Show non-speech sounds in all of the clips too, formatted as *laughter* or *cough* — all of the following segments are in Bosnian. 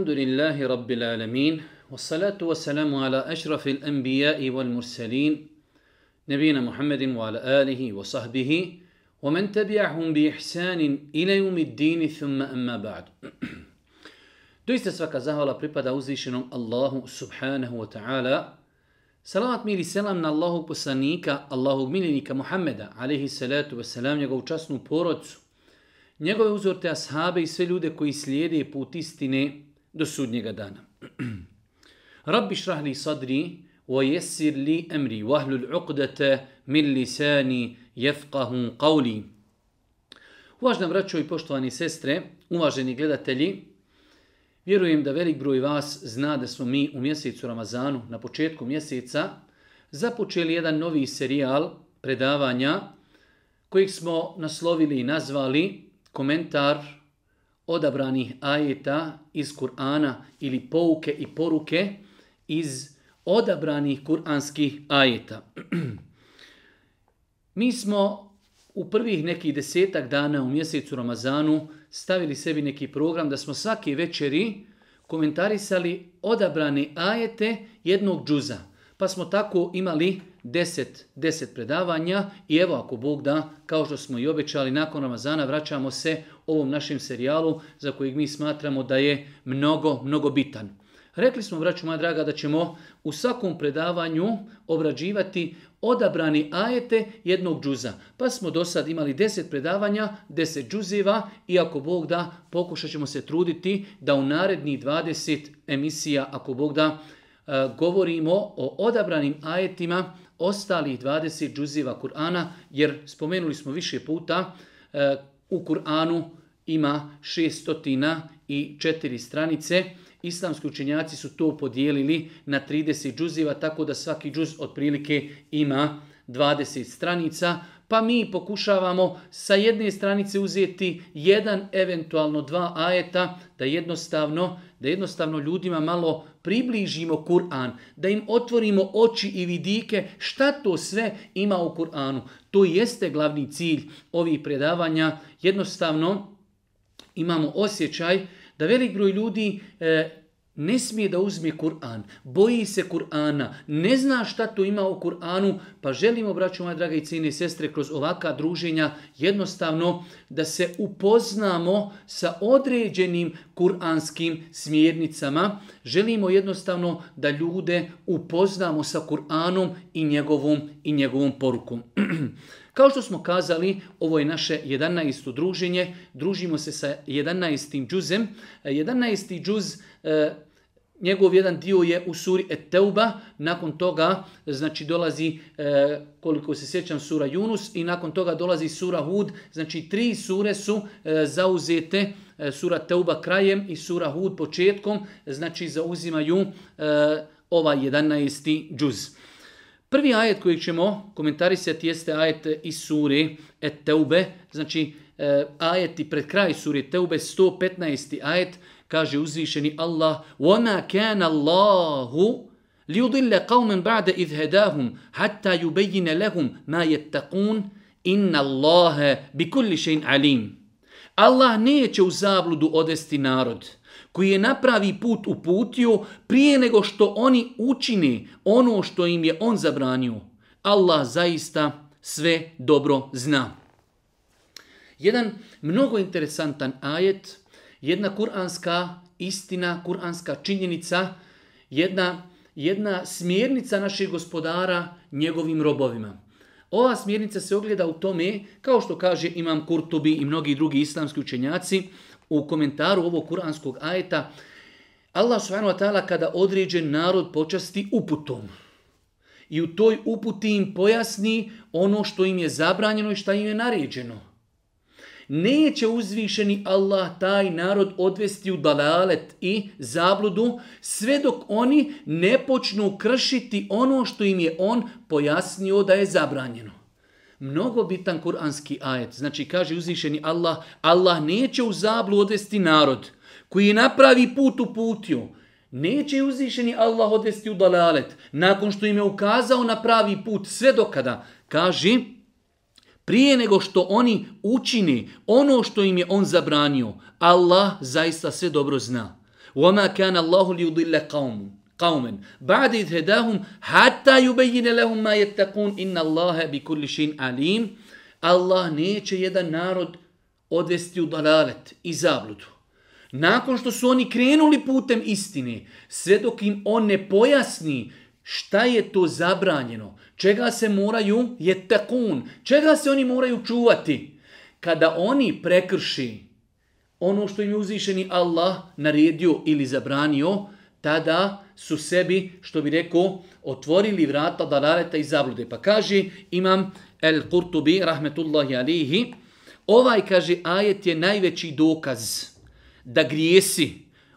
الحمد لله رب العالمين والصلاة والسلام على أشرف الأنبياء والمرسلين نبينا محمد وعلى آله وصحبه ومن تبعهم بإحسان إلى يوم الدين ثم أما بعد دويست سفاك زهوالا بريبادا وزيشنون الله سبحانه وتعالى سلامات ميري سلام من الله بسانيك الله ميلينيك محمد عليه الصلاة والسلام يقول جسنو بورتسو njegove uzorte ashabe i sve ljude koji slijede put istine do sudnjega dana. *clears throat* Rabbi šrahli sadri, wa jesir li emri, wahlu l'uqdata min lisani jefqahum qavli. Uvažna braćo i poštovani sestre, uvaženi gledatelji, vjerujem da velik broj vas zna da smo mi u mjesecu Ramazanu, na početku mjeseca, započeli jedan novi serijal predavanja kojih smo naslovili i nazvali komentar odabranih ajeta iz Kur'ana ili pouke i poruke iz odabranih kur'anskih ajeta. *clears throat* Mi smo u prvih nekih desetak dana u mjesecu Ramazanu stavili sebi neki program da smo svake večeri komentarisali odabrane ajete jednog džuza. Pa smo tako imali deset, deset predavanja i evo ako Bog da, kao što smo i obećali, nakon Ramazana vraćamo se ovom našem serijalu za kojeg mi smatramo da je mnogo, mnogo bitan. Rekli smo, vraću moja draga, da ćemo u svakom predavanju obrađivati odabrani ajete jednog džuza. Pa smo do sad imali deset predavanja, deset džuzeva i ako Bog da, pokušat ćemo se truditi da u narednih 20 emisija, ako Bog da, eh, govorimo o odabranim ajetima ostalih 20 džuziva Kur'ana, jer spomenuli smo više puta, e, u Kur'anu ima 600 i 4 stranice, islamski učenjaci su to podijelili na 30 džuziva, tako da svaki džuz otprilike ima 20 stranica, pa mi pokušavamo sa jedne stranice uzeti jedan, eventualno dva ajeta, da jednostavno, da jednostavno ljudima malo uh, približimo Kur'an, da im otvorimo oči i vidike šta to sve ima u Kur'anu. To jeste glavni cilj ovih predavanja. Jednostavno imamo osjećaj da velik broj ljudi e, ne smije da uzme Kur'an, boji se Kur'ana, ne zna šta tu ima u Kur'anu, pa želimo, braću moje drage i cijene sestre, kroz ovaka druženja jednostavno da se upoznamo sa određenim kur'anskim smjernicama. Želimo jednostavno da ljude upoznamo sa Kur'anom i njegovom, i njegovom porukom. *clears throat* Kao što smo kazali, ovo je naše 11. druženje, družimo se sa 11. džuzem. 11. E, džuz, e, njegov jedan dio je u suri Eteuba, nakon toga e, znači dolazi, koliko se sjećam, sura Junus i nakon toga dolazi sura Hud, znači tri sure su zauzete sura Teuba krajem i sura Hud početkom, znači zauzimaju ova 11. džuz. Prvi ajet koji ćemo komentarisati jeste ajet iz suri Teube, znači e, ajeti pred kraj suri Teube, 115. ajet, kaže uzvišeni Allah, وَمَا كَانَ اللَّهُ لِيُضِلَّ قَوْمًا بَعْدَ إِذْ هَدَاهُمْ حَتَّى يُبَيِّنَ لَهُمْ مَا يَتَّقُونَ إِنَّ اللَّهَ بِكُلِّ شَيْنْ عَلِيمٌ Allah neće u zabludu odesti narod koji je napravi put uputio prije nego što oni učine ono što im je on zabranio. Allah zaista sve dobro zna. Jedan mnogo interesantan ajet, jedna kuranska istina, kuranska činjenica, jedna, jedna smjernica naših gospodara njegovim robovima. Ova smjernica se ogleda u tome, kao što kaže Imam Kurtubi i mnogi drugi islamski učenjaci, u komentaru ovog kuranskog ajeta Allah subhanahu wa ta'ala kada određen narod počasti uputom i u toj uputi im pojasni ono što im je zabranjeno i šta im je naređeno. Neće uzvišeni Allah taj narod odvesti u dalalet i zabludu sve dok oni ne počnu kršiti ono što im je on pojasnio da je zabranjeno mnogo bitan kuranski ajet. Znači kaže uzvišeni Allah, Allah neće u zablu odvesti narod koji napravi put u putju. Neće uzvišeni Allah odvesti u dalalet nakon što im je ukazao na pravi put sve dokada. Kaže, prije nego što oni učini ono što im je on zabranio, Allah zaista sve dobro zna. وَمَا كَانَ اللَّهُ لِيُضِلَّ قَوْمُ qauman ba'da id hadahum hatta yubayyana lahum ma yattaqun inna allaha bikulli shay'in alim Allah neće jedan narod odvesti u dalalet i zabludu. Nakon što su oni krenuli putem istine, sve dok im on ne pojasni šta je to zabranjeno, čega se moraju je takun, čega se oni moraju čuvati. Kada oni prekrši ono što im je uzvišeni Allah naredio ili zabranio, tada je su sebi, što bi rekao, otvorili vrata dalaleta i zablude. Pa kaže imam El Kurtubi, rahmetullahi alihi, ovaj, kaže, ajet je najveći dokaz da grijesi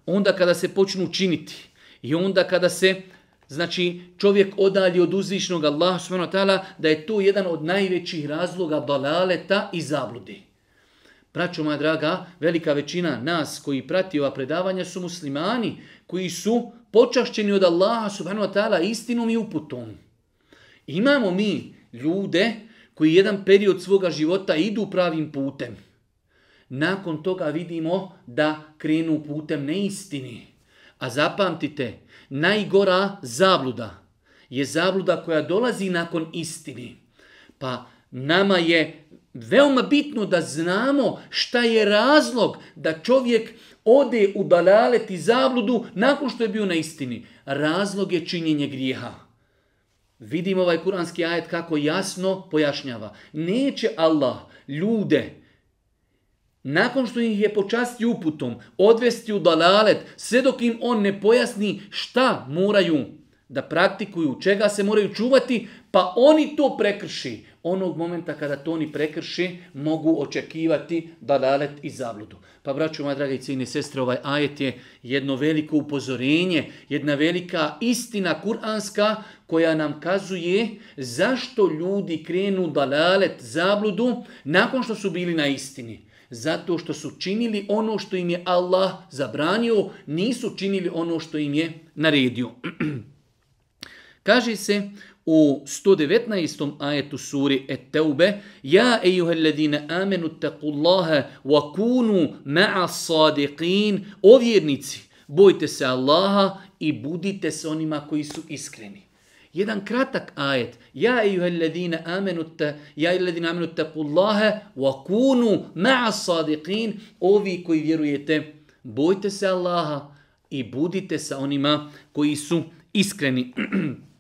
onda kada se počnu činiti i onda kada se Znači, čovjek odalji od uzvišnog Allah subhanahu wa ta'ala da je to jedan od najvećih razloga dalaleta i zablude. Braćo moja draga, velika većina nas koji prati ova predavanja su muslimani koji su počašćeni od Allaha subhanahu wa ta'ala istinom i uputom. Imamo mi ljude koji jedan period svoga života idu pravim putem. Nakon toga vidimo da krenu putem neistini. A zapamtite, najgora zabluda je zabluda koja dolazi nakon istini. Pa nama je veoma bitno da znamo šta je razlog da čovjek ode u dalalet i zabludu nakon što je bio na istini. Razlog je činjenje grijeha. Vidimo ovaj kuranski ajet kako jasno pojašnjava. Neće Allah ljude nakon što ih je počasti uputom odvesti u dalalet sve dok im on ne pojasni šta moraju da praktikuju, čega se moraju čuvati, pa oni to prekrši. Onog momenta kada to oni prekrši, mogu očekivati dalalet i zabludu. Pa braću, moja draga i cijine sestre, ovaj ajet je jedno veliko upozorenje, jedna velika istina kuranska koja nam kazuje zašto ljudi krenu dalalet zabludu nakon što su bili na istini. Zato što su činili ono što im je Allah zabranio, nisu činili ono što im je naredio. *clears throat* Kaže se u 119. ajetu suri Et-Teube Ja, ejuhel ladine, amenu teku Allahe, wa kunu ma'a sadiqin, o vjernici, bojte se Allaha i budite se onima koji su iskreni. Jedan kratak ajet. Ja ejuhel ladine amenu te, ja ejuhel ladine amenu te kullaha, wa kunu ma'a sadiqin, ovi koji vjerujete, bojte se Allaha i budite sa onima koji su iskreni. *clears throat*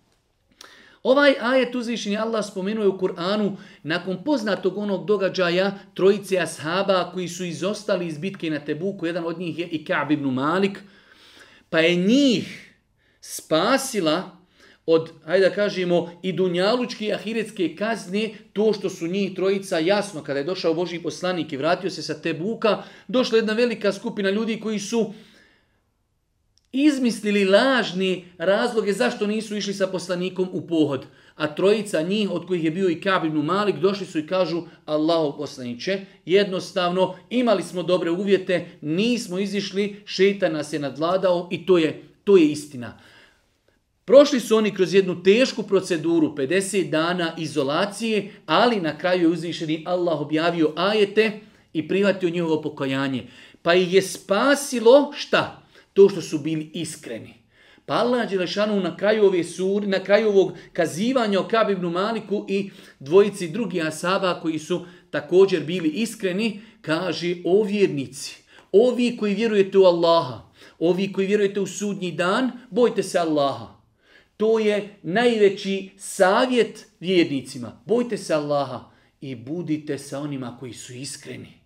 Ovaj ajet uzvišenje Allah spomenuje u Kur'anu nakon poznatog onog događaja trojice ashaba koji su izostali iz bitke na Tebuku. Jedan od njih je i Ka'b ibn Malik. Pa je njih spasila od, hajde da kažemo, i dunjalučke i ahiretske kazne, to što su njih trojica, jasno, kada je došao Boži poslanik i vratio se sa te buka, došla jedna velika skupina ljudi koji su uh, izmislili lažni razloge zašto nisu išli sa poslanikom u pohod. A trojica njih, od kojih je bio i Kab ibn Malik, došli su i kažu Allahu poslaniće, jednostavno imali smo dobre uvjete, nismo izišli, šeitan nas je nadladao i to je, to je istina. Prošli su oni kroz jednu tešku proceduru, 50 dana izolacije, ali na kraju je uzvišeni Allah objavio ajete i prihvatio njihovo pokajanje. Pa ih je spasilo šta? Šta? to što su bili iskreni. Pa Allah Đelešanu na kraju, ove suri, na kraju ovog kazivanja o Kabi ibn Maliku i dvojici drugih asaba koji su također bili iskreni, kaže o vjernici, ovi koji vjerujete u Allaha, ovi koji vjerujete u sudnji dan, bojte se Allaha. To je najveći savjet vjernicima. Bojte se Allaha i budite sa onima koji su iskreni.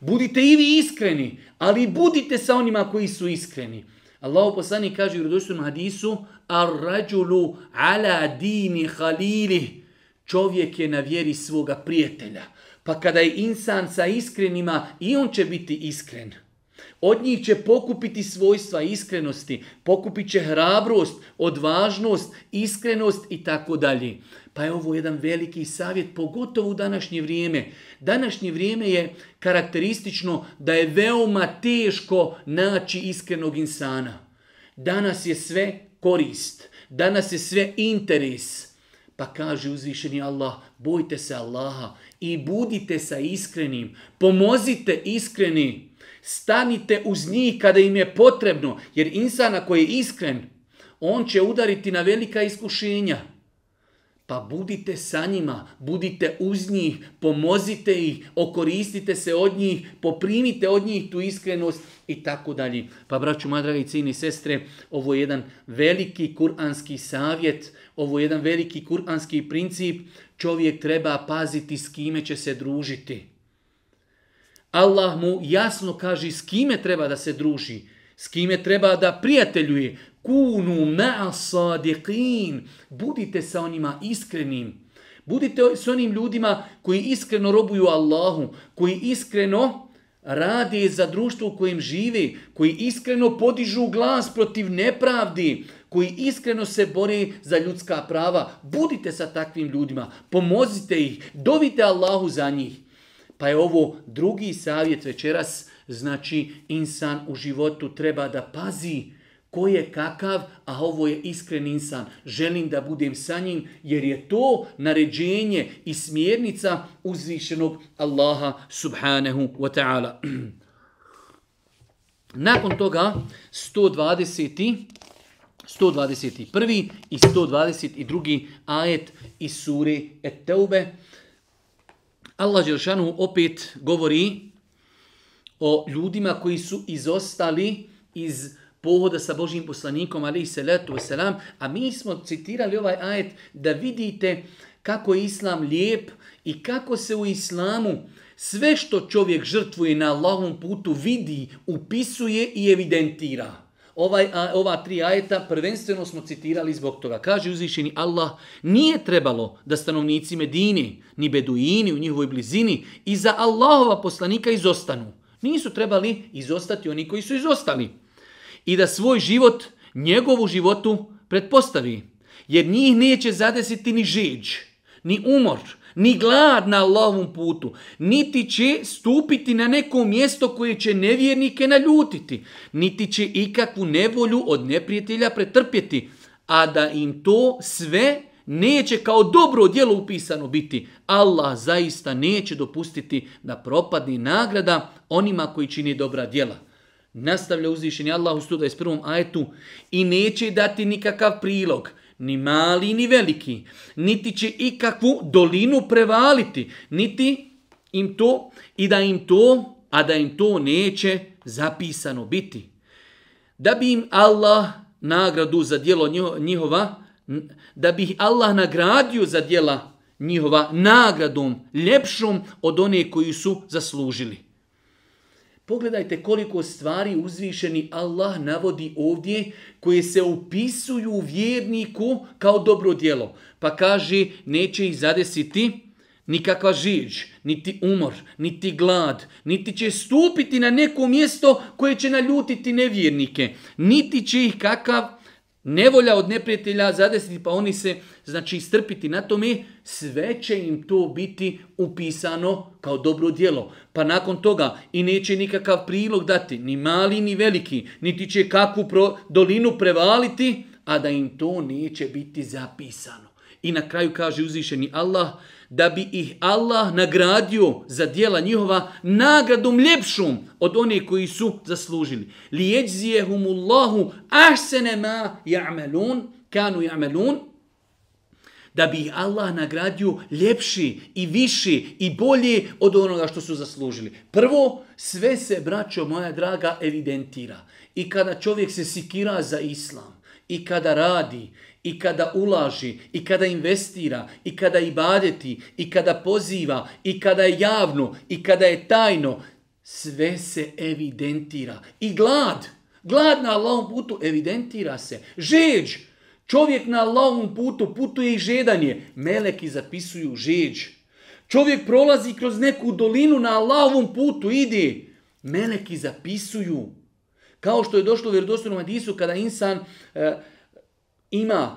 Budite i vi iskreni, ali budite sa onima koji su iskreni. Allahu poslanik kaže u redoštvenom hadisu Ar-rađulu ala dini halili Čovjek je na vjeri svoga prijatelja. Pa kada je insan sa iskrenima, i on će biti iskren. Od njih će pokupiti svojstva iskrenosti, pokupit će hrabrost, odvažnost, iskrenost i tako dalje. Pa je ovo jedan veliki savjet, pogotovo u današnje vrijeme. Današnje vrijeme je karakteristično da je veoma teško naći iskrenog insana. Danas je sve korist, danas je sve interes. Pa kaže uzvišeni Allah, bojte se Allaha i budite sa iskrenim, pomozite iskrenim stanite uz njih kada im je potrebno, jer insana koji je iskren, on će udariti na velika iskušenja. Pa budite sa njima, budite uz njih, pomozite ih, okoristite se od njih, poprimite od njih tu iskrenost i tako dalje. Pa braću, moja dragi cini sestre, ovo je jedan veliki kuranski savjet, ovo je jedan veliki kuranski princip, čovjek treba paziti s kime će se družiti. Allah mu jasno kaže s kime treba da se druži, s kime treba da prijateljuje. Kunu ma'a sadiqin. Budite sa onima iskrenim. Budite s onim ljudima koji iskreno robuju Allahu, koji iskreno radi za društvo u kojem živi, koji iskreno podižu glas protiv nepravdi, koji iskreno se bori za ljudska prava. Budite sa takvim ljudima, pomozite ih, dovite Allahu za njih. Pa je ovo drugi savjet večeras, znači insan u životu treba da pazi ko je kakav, a ovo je iskren insan. Želim da budem sa njim jer je to naređenje i smjernica uzvišenog Allaha subhanahu wa ta'ala. *clears throat* Nakon toga 120. 121. i 122. ajet iz sure Et-Teube. Allah Đeršanu opet govori o ljudima koji su izostali iz pohoda sa Božim poslanikom, ali i salatu wasalam, a mi smo citirali ovaj ajet da vidite kako je islam lijep i kako se u islamu sve što čovjek žrtvuje na Allahovom putu vidi, upisuje i evidentira ovaj, a, ova tri ajeta prvenstveno smo citirali zbog toga. Kaže uzvišeni Allah, nije trebalo da stanovnici Medine, ni Beduini u njihovoj blizini, i za Allahova poslanika izostanu. Nisu trebali izostati oni koji su izostali. I da svoj život njegovu životu pretpostavi. Jer njih neće zadesiti ni žiđ, ni umor, ni glad na Allahovom putu, niti će stupiti na neko mjesto koje će nevjernike naljutiti, niti će ikakvu nevolju od neprijatelja pretrpjeti, a da im to sve neće kao dobro djelo upisano biti. Allah zaista neće dopustiti da propadne nagrada onima koji čini dobra djela. Nastavlja uzvišenje Allah u 121. ajetu i neće dati nikakav prilog ni mali ni veliki, niti će ikakvu dolinu prevaliti, niti im to i da im to, a da im to neće zapisano biti. Da bi im Allah nagradu za dijelo njihova, da bi Allah nagradio za dijela njihova nagradom ljepšom od one koju su zaslužili. Pogledajte koliko stvari uzvišeni Allah navodi ovdje koje se upisuju vjerniku kao dobro djelo. Pa kaže neće ih zadesiti nikakva žiđ, niti umor, niti glad, niti će stupiti na neko mjesto koje će naljutiti nevjernike, niti će ih kakav nevolja od neprijatelja zadesiti, pa oni se, znači, istrpiti na tome, sve će im to biti upisano kao dobro djelo. Pa nakon toga i neće nikakav prilog dati, ni mali, ni veliki, niti će kakvu pro, dolinu prevaliti, a da im to neće biti zapisano. I na kraju kaže uzvišeni Allah, da bi ih Allah nagradio za dijela njihova nagradom ljepšom od one koji su zaslužili. Lijeđzijehumu Allahu ahsene ma ja'melun, kanu ja'melun, da bi ih Allah nagradio ljepši i viši i bolji od onoga što su zaslužili. Prvo, sve se, braćo moja draga, evidentira. I kada čovjek se sikira za islam, i kada radi, i kada ulaži, i kada investira, i kada ibadeti, i kada poziva, i kada je javno, i kada je tajno, sve se evidentira. I glad, glad na Allahom putu evidentira se. Žeđ, čovjek na Allahom putu putuje i žedanje. Meleki zapisuju žeđ. Čovjek prolazi kroz neku dolinu na Allahovom putu, ide. Meleki zapisuju. Kao što je došlo u vjerodostojnom Adisu, kada insan... Uh, ima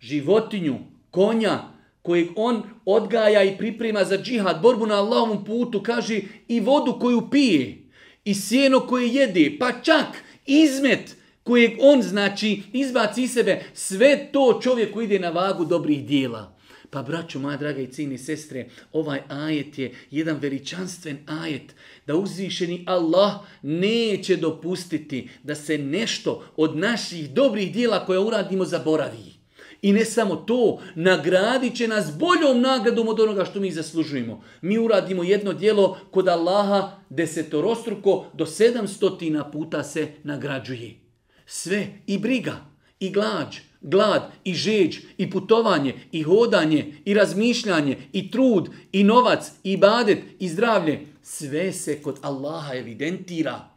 životinju, konja, kojeg on odgaja i priprema za džihad, borbu na Allahovom putu, kaže i vodu koju pije, i sjeno koje jede, pa čak izmet kojeg on znači izbaci iz sebe, sve to čovjek koji ide na vagu dobrih dijela. Pa braćo, moja draga i cini sestre, ovaj ajet je jedan veličanstven ajet da uzvišeni Allah neće dopustiti da se nešto od naših dobrih dijela koje uradimo zaboravi. I ne samo to, nagradit će nas boljom nagradom od onoga što mi zaslužujemo. Mi uradimo jedno dijelo kod Allaha desetorostruko do sedamstotina puta se nagrađuje. Sve i briga i glađ, glad i žeđ i putovanje i hodanje i razmišljanje i trud i novac i badet i zdravlje. Sve se kod Allaha evidentira.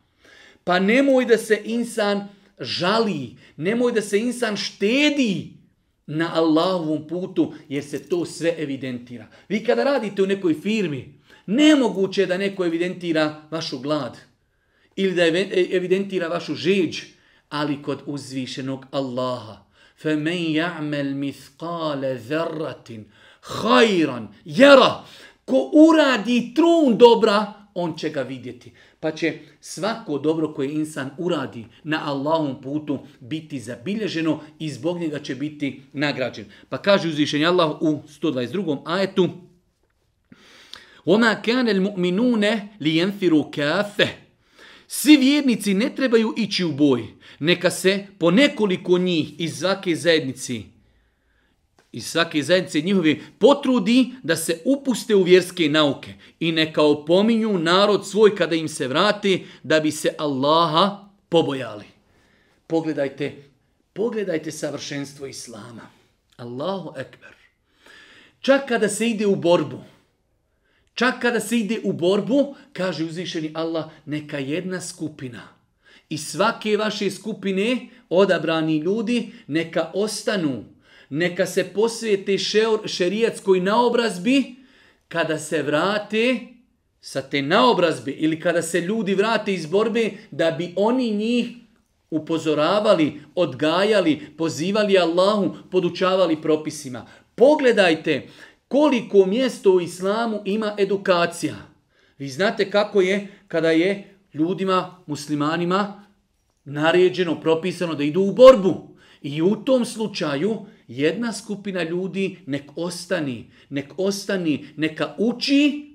Pa nemoj da se insan žali, nemoj da se insan štedi na Allahovom putu jer se to sve evidentira. Vi kada radite u nekoj firmi, nemoguće je da neko evidentira vašu glad ili da e- evidentira vašu žeđ, ali kod uzvišenog Allaha. فَمَنْ يَعْمَلْ مِثْقَالَ ذَرَّةٍ خَيْرًا يَرَا Ko uradi trun dobra, on će ga vidjeti. Pa će svako dobro koje insan uradi na Allahom putu biti zabilježeno i zbog njega će biti nagrađen. Pa kaže uzvišenje Allah u 122. ajetu وَمَا كَانَ الْمُؤْمِنُونَ لِيَنْفِرُوا كَافَ Svi vjernici ne trebaju ići u boj neka se po nekoliko njih iz svake zajednici, iz svake zajednice njihove, potrudi da se upuste u vjerske nauke i neka opominju narod svoj kada im se vrate da bi se Allaha pobojali. Pogledajte, pogledajte savršenstvo Islama. Allahu Ekber. Čak kada se ide u borbu, čak kada se ide u borbu, kaže uzvišeni Allah, neka jedna skupina – i svake vaše skupine odabrani ljudi neka ostanu, neka se posvijete šerijatskoj naobrazbi kada se vrate sa te naobrazbe ili kada se ljudi vrate iz borbe da bi oni njih upozoravali, odgajali, pozivali Allahu, podučavali propisima. Pogledajte koliko mjesto u islamu ima edukacija. Vi znate kako je kada je ljudima, muslimanima, naređeno, propisano da idu u borbu. I u tom slučaju jedna skupina ljudi nek ostani, nek ostani, neka uči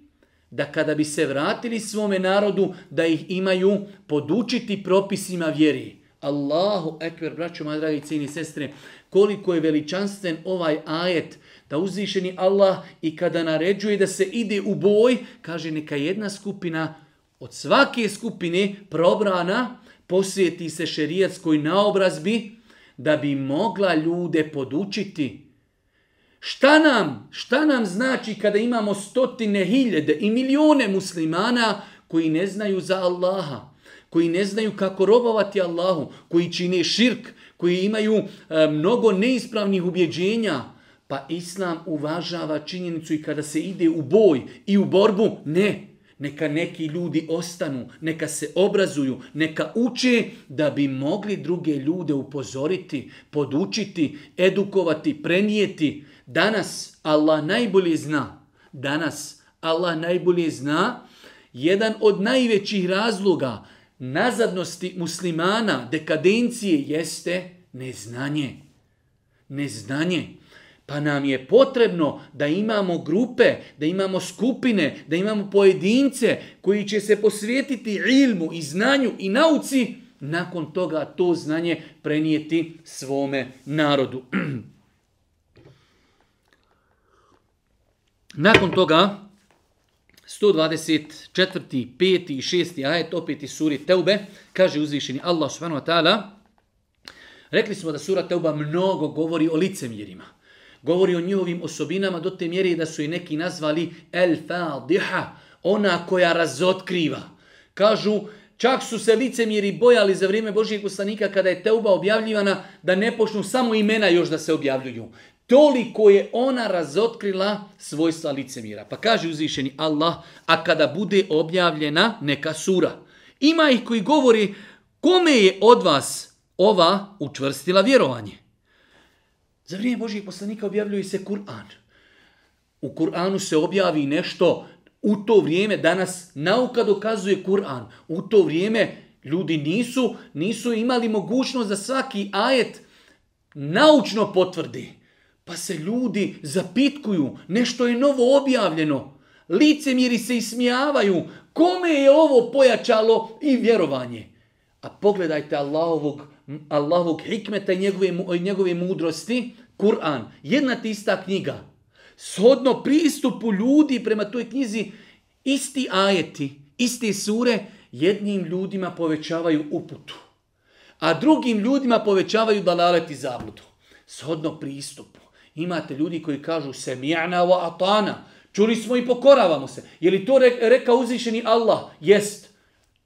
da kada bi se vratili svome narodu, da ih imaju podučiti propisima vjeri. Allahu ekver, braćo, moja dragi cini sestre, koliko je veličanstven ovaj ajet da uzvišeni Allah i kada naređuje da se ide u boj, kaže neka jedna skupina od svake skupine probrana, posvijeti se šerijatskoj naobrazbi da bi mogla ljude podučiti. Šta nam, šta nam znači kada imamo stotine hiljede i milione muslimana koji ne znaju za Allaha, koji ne znaju kako robovati Allahu, koji čine širk, koji imaju e, mnogo neispravnih ubjeđenja, pa islam uvažava činjenicu i kada se ide u boj i u borbu, ne, Neka neki ljudi ostanu, neka se obrazuju, neka uče da bi mogli druge ljude upozoriti, podučiti, edukovati, prenijeti. Danas Allah najbolje zna, danas Allah najbolje zna, jedan od najvećih razloga nazadnosti muslimana, dekadencije jeste neznanje. Neznanje. Neznanje. Pa nam je potrebno da imamo grupe, da imamo skupine, da imamo pojedince koji će se posvijetiti ilmu i znanju i nauci, nakon toga to znanje prenijeti svome narodu. *clears throat* Nakon toga, 124. 5. i 6. ajet, opet iz suri Teube, kaže uzvišeni Allah subhanahu wa ta'ala, rekli smo da sura Teuba mnogo govori o licemljerima govori o njihovim osobinama do te mjere da su i neki nazvali El Fadiha, ona koja razotkriva. Kažu, čak su se licemjeri bojali za vrijeme Božijeg poslanika kada je Teuba objavljivana da ne počnu samo imena još da se objavljuju. Toliko je ona razotkrila svojstva licemira. Pa kaže uzvišeni Allah, a kada bude objavljena neka sura. Ima ih koji govori kome je od vas ova učvrstila vjerovanje. Za vrijeme Božijeg poslanika objavljuje se Kur'an. U Kur'anu se objavi nešto, u to vrijeme danas nauka dokazuje Kur'an. U to vrijeme ljudi nisu nisu imali mogućnost da svaki ajet naučno potvrdi. Pa se ljudi zapitkuju, nešto je novo objavljeno. Licemjeri se ismijavaju, kome je ovo pojačalo i vjerovanje. A pogledajte Allahovog Allahovog hikmeta i njegove, njegove mudrosti, Kur'an, jedna ti ista knjiga, shodno pristupu ljudi prema toj knjizi, isti ajeti, iste sure, jednim ljudima povećavaju uputu, a drugim ljudima povećavaju dalalet i zabludu. Shodno pristupu. Imate ljudi koji kažu semijana wa atana, čuli smo i pokoravamo se. Je li to reka uzvišeni Allah? Jest.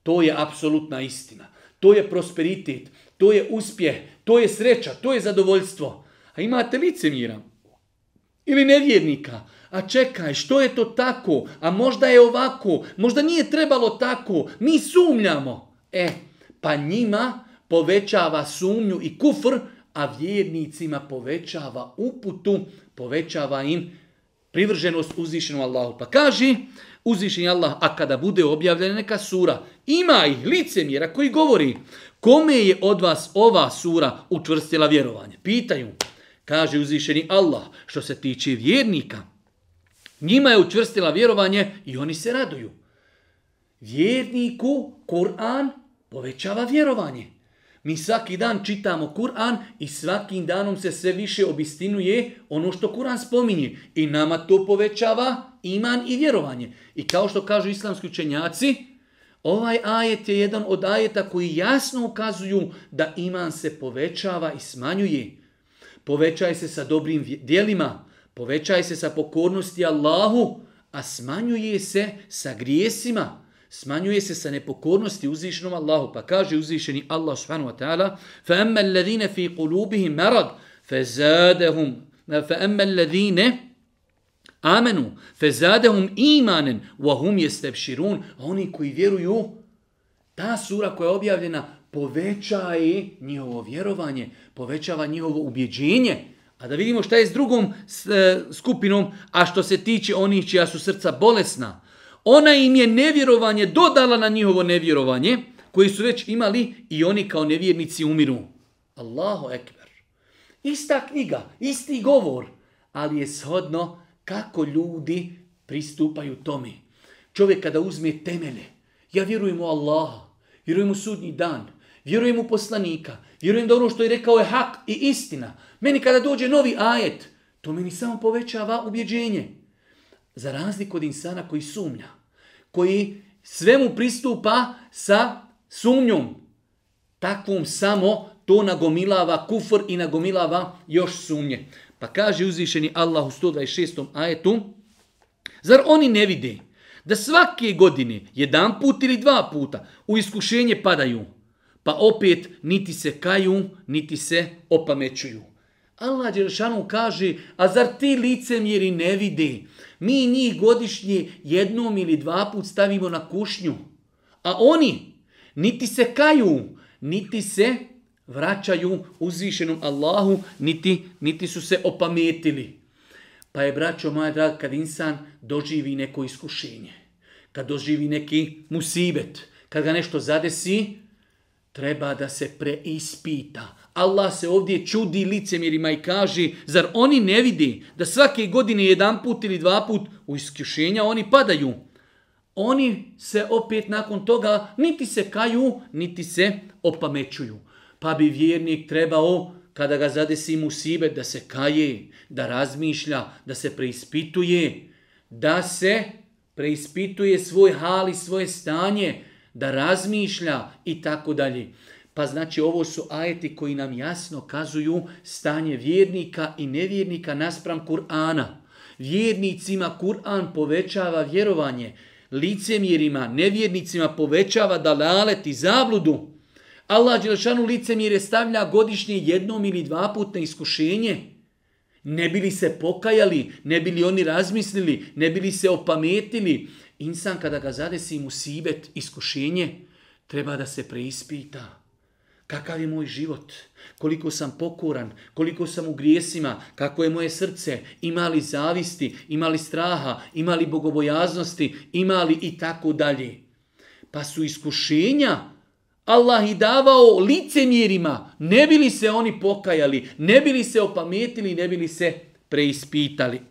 To je apsolutna istina. To je prosperitet to je uspjeh, to je sreća, to je zadovoljstvo. A imate licemira ili nevjernika, a čekaj, što je to tako, a možda je ovako, možda nije trebalo tako, mi sumljamo. E, pa njima povećava sumnju i kufr, a vjernicima povećava uputu, povećava im privrženost uzvišenom Allahu. Pa kaži, uzvišen Allah, a kada bude objavljena neka sura, Ima ih licemjera koji govori kome je od vas ova sura učvrstila vjerovanje. Pitaju, kaže uzvišeni Allah, što se tiče vjernika, njima je učvrstila vjerovanje i oni se raduju. Vjerniku Kur'an povećava vjerovanje. Mi svaki dan čitamo Kur'an i svakim danom se sve više obistinuje ono što Kur'an spominje. I nama to povećava iman i vjerovanje. I kao što kažu islamski učenjaci, Ovaj ajet je jedan od ajeta koji jasno ukazuju da iman se povećava i smanjuje. Povećaj se sa dobrim dijelima, povećaj se sa pokornosti Allahu, a smanjuje se sa grijesima, smanjuje se sa nepokornosti uzvišenom Allahu. Pa kaže uzvišeni Allah subhanahu wa ta'ala فَأَمَّا الَّذِينَ فِي قُلُوبِهِ مَرَدْ فَزَادَهُمْ فَأَمَّا الَّذِينَ amenu, fezadehum imanen, wahum jeste pširun, a oni koji vjeruju, ta sura koja je objavljena povećaje njihovo vjerovanje, povećava njihovo ubjeđenje. A da vidimo šta je s drugom e, skupinom, a što se tiče onih čija su srca bolesna. Ona im je nevjerovanje dodala na njihovo nevjerovanje, koji su već imali i oni kao nevjernici umiru. Allahu ekber. Ista knjiga, isti govor, ali je shodno kako ljudi pristupaju tome. Čovjek kada uzme temelje, ja vjerujem u Allaha, vjerujem u sudnji dan, vjerujem u poslanika, vjerujem da ono što je rekao je hak i istina. Meni kada dođe novi ajet, to meni samo povećava ubjeđenje. Za razliku od insana koji sumnja, koji svemu pristupa sa sumnjom, takvom samo to nagomilava kufr i nagomilava još sumnje. Pa kaže uzvišeni Allah u 126. ajetu, zar oni ne vide da svake godine, jedan put ili dva puta, u iskušenje padaju, pa opet niti se kaju, niti se opamećuju. Allah Đerašanu kaže, a zar ti licemjeri ne vide? Mi njih godišnje jednom ili dva put stavimo na kušnju, a oni niti se kaju, niti se vraćaju uzvišenom Allahu, niti, niti su se opametili. Pa je, braćo moja draga, kad insan doživi neko iskušenje, kad doživi neki musibet, kad ga nešto zadesi, treba da se preispita. Allah se ovdje čudi licemirima i kaže, zar oni ne vidi da svake godine jedan put ili dva put u iskušenja oni padaju? Oni se opet nakon toga niti se kaju, niti se opamećuju pa bi vjernik trebao, kada ga zadesi mu sibe, da se kaje, da razmišlja, da se preispituje, da se preispituje svoj hal i svoje stanje, da razmišlja i tako dalje. Pa znači ovo su ajeti koji nam jasno kazuju stanje vjernika i nevjernika naspram Kur'ana. Vjernicima Kur'an povećava vjerovanje, licemjerima, nevjernicima povećava dalalet i zabludu. Allah Đelešanu lice mire stavlja godišnje jednom ili dva put na iskušenje. Ne bili se pokajali, ne bili oni razmislili, ne bili se opametili. Insan kada ga zadesi mu sibet iskušenje, treba da se preispita. Kakav je moj život? Koliko sam pokoran? Koliko sam u grijesima? Kako je moje srce? Ima li zavisti? Ima li straha? Ima li bogobojaznosti? Ima li i tako dalje? Pa su iskušenja, Allah i davao licemjerima, ne bili se oni pokajali, ne bili se opametili, ne bili se preispitali. *clears throat*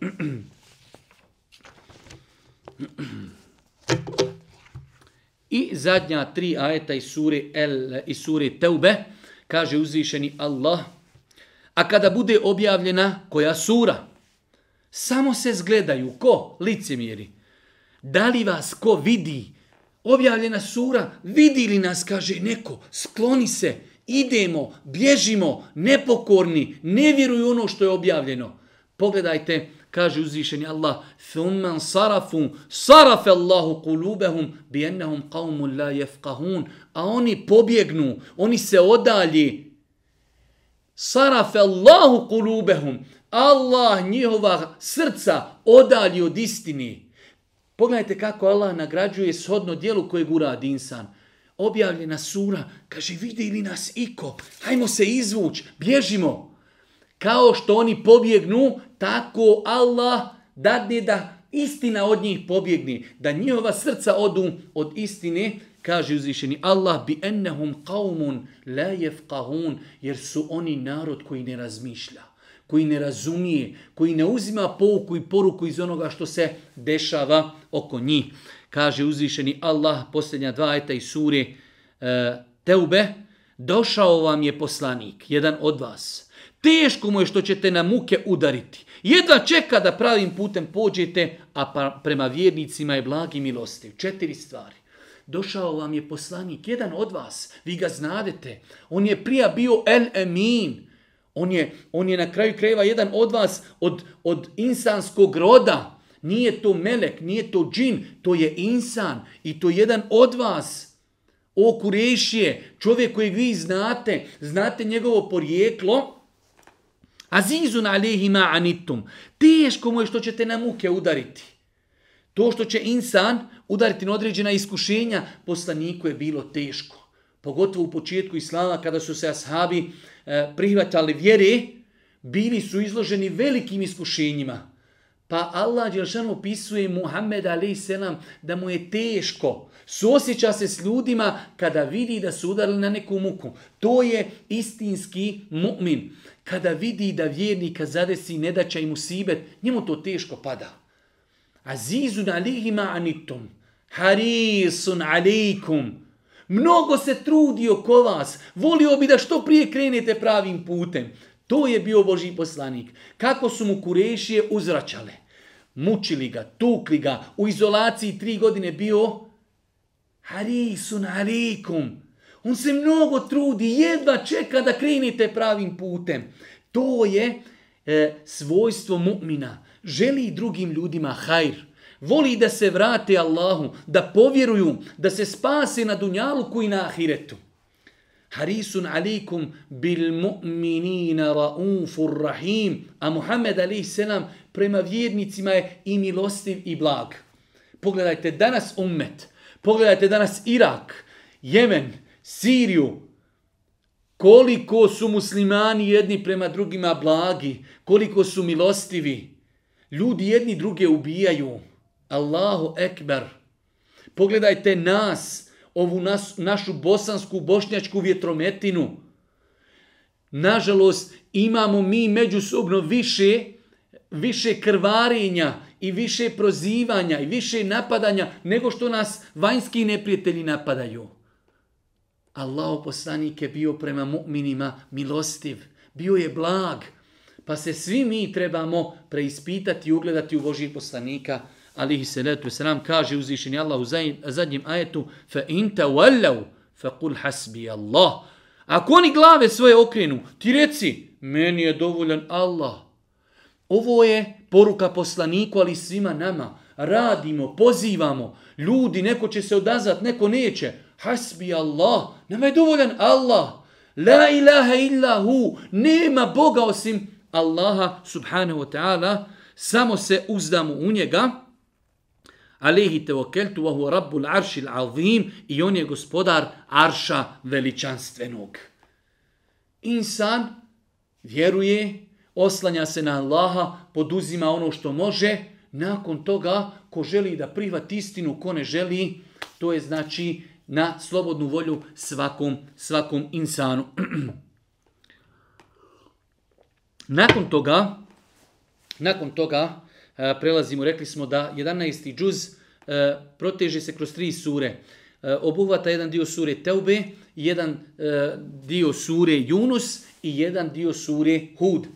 I zadnja tri ajeta iz sure, El, iz sure Teube, kaže uzvišeni Allah, a kada bude objavljena koja sura, samo se zgledaju, ko? Licemjeri. Da li vas ko vidi? Da li vas ko vidi? objavljena sura, vidi li nas, kaže neko, skloni se, idemo, bježimo, nepokorni, ne vjeruju ono što je objavljeno. Pogledajte, kaže uzvišeni Allah, ثُمَّنْ صَرَفُمْ صَرَفَ اللَّهُ قُلُوبَهُمْ بِيَنَّهُمْ قَوْمُ لَا يَفْقَهُونَ A oni pobjegnu, oni se odalji. صَرَفَ اللَّهُ قُلُوبَهُمْ Allah njihova srca odalji od istini. Pogledajte kako Allah nagrađuje shodno dijelu kojeg uradi insan. Objavljena sura, kaže, vidi li nas iko, hajmo se izvuć, bježimo. Kao što oni pobjegnu, tako Allah dadne da istina od njih pobjegne, da njihova srca odu od istine, kaže uzvišeni Allah, bi ennehum qavmun la jefqahun, jer su oni narod koji ne razmišlja koji ne razumije, koji ne uzima pouku i poruku iz onoga što se dešava oko njih. Kaže uzvišeni Allah, posljednja dva eta i suri e, Teube, došao vam je poslanik, jedan od vas. Teško mu je što ćete na muke udariti. Jedva čeka da pravim putem pođete, a pa, prema vjernicima je blag i milostiv. Četiri stvari. Došao vam je poslanik, jedan od vas, vi ga znadete. On je prija bio El Emin, On je, on je na kraju krajeva jedan od vas, od, od insanskog roda. Nije to melek, nije to džin, to je insan. I to je jedan od vas. O Kurešije, čovjek kojeg vi znate, znate njegovo porijeklo. Azizun alihima anitum. Teško mu je što ćete na muke udariti. To što će insan udariti na određena iskušenja, poslaniku je bilo teško pogotovo u početku islama, kada su se ashabi e, prihvatali vjere, bili su izloženi velikim iskušenjima. Pa Allah Đelšan opisuje Muhammed Ali e Selam da mu je teško. Suosjeća se s ljudima kada vidi da su udarili na neku muku. To je istinski mu'min. Kada vidi da vjernika zadesi nedaća i musibet, njemu to teško pada. Azizun alihima anitum. Harisun alikum. Harisun alikum mnogo se trudi oko vas, volio bi da što prije krenete pravim putem. To je bio Boži poslanik. Kako su mu kurešije uzračale? Mučili ga, tukli ga, u izolaciji tri godine bio Harisun Harikum. On se mnogo trudi, jedva čeka da krenete pravim putem. To je e, svojstvo mu'mina. Želi drugim ljudima hajr voli da se vrate Allahu, da povjeruju, da se spase na dunjaluku i na ahiretu. Harisun alikum bil mu'minina raunfur rahim. A Muhammed alaih selam prema vjernicima je i milostiv i blag. Pogledajte danas ummet, pogledajte danas Irak, Jemen, Siriju, koliko su muslimani jedni prema drugima blagi, koliko su milostivi. Ljudi jedni druge ubijaju. Allahu ekber. Pogledajte nas, ovu nas, našu bosansku, bošnjačku vjetrometinu. Nažalost, imamo mi međusobno više, više krvarenja i više prozivanja i više napadanja nego što nas vanjski neprijatelji napadaju. Allahu poslanik je bio prema mu'minima milostiv, bio je blag, pa se svi mi trebamo preispitati i ugledati u Božih poslanika, alihi salatu wasalam, kaže uzvišeni Allah u zadnjem ajetu, fa in tawallav, fa kul hasbi Allah. Ako oni glave svoje okrenu, ti reci, meni je dovoljan Allah. Ovo je poruka poslaniku, ali svima nama. Radimo, pozivamo, ljudi, neko će se odazvat, neko neće. Hasbi Allah, nama je dovoljan Allah. La ilaha illa hu, nema Boga osim Allaha subhanahu wa ta'ala, samo se uzdamo u njega alihi tevokeltu vahu rabbul aršil azim i on je gospodar arša veličanstvenog. Insan vjeruje, oslanja se na Allaha, poduzima ono što može, nakon toga ko želi da prihvati istinu, ko ne želi, to je znači na slobodnu volju svakom, svakom insanu. *clears throat* nakon toga, nakon toga, prelazimo, rekli smo da 11. džuz e, proteže se kroz tri sure. E, obuhvata jedan dio sure Teube, jedan e, dio sure Junus i jedan dio sure Hud.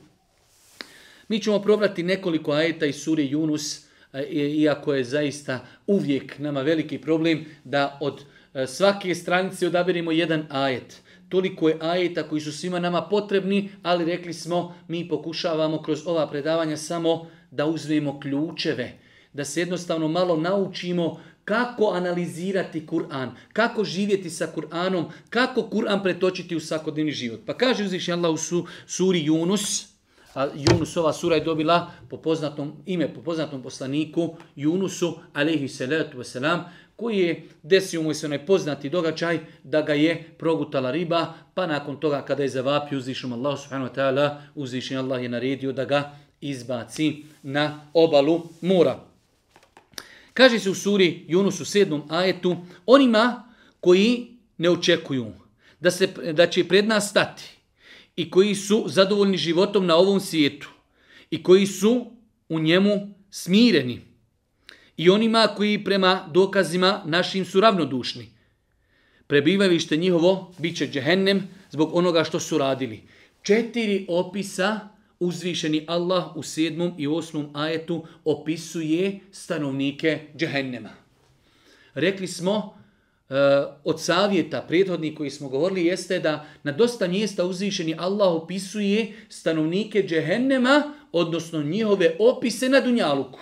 Mi ćemo probrati nekoliko ajeta iz sure Junus, iako je zaista uvijek nama veliki problem da od svake stranice odabirimo jedan ajet. Toliko je ajeta koji su svima nama potrebni, ali rekli smo, mi pokušavamo kroz ova predavanja samo da uzmemo ključeve, da se jednostavno malo naučimo kako analizirati Kur'an, kako živjeti sa Kur'anom, kako Kur'an pretočiti u svakodnevni život. Pa kaže uzviši Allah u su, suri Yunus, a Yunus ova sura je dobila po poznatom ime, po poznatom poslaniku Yunusu, alaihi salatu wasalam, koji je desio mu se onaj poznati događaj da ga je progutala riba, pa nakon toga kada je zavapio uzvišom Allah subhanahu wa ta'ala, uzvišen Allah je naredio da ga izbaci na obalu mora. Kaže se u suri Junusu 7. ajetu, onima koji ne očekuju da, se, da će pred nas stati i koji su zadovoljni životom na ovom svijetu i koji su u njemu smireni i onima koji prema dokazima našim su ravnodušni. Prebivalište njihovo biće će džehennem zbog onoga što su radili. Četiri opisa uzvišeni Allah u sedmom i osmom ajetu opisuje stanovnike džehennema. Rekli smo e, od savjeta prijedhodnih koji smo govorili jeste da na dosta mjesta uzvišeni Allah opisuje stanovnike džehennema, odnosno njihove opise na Dunjaluku.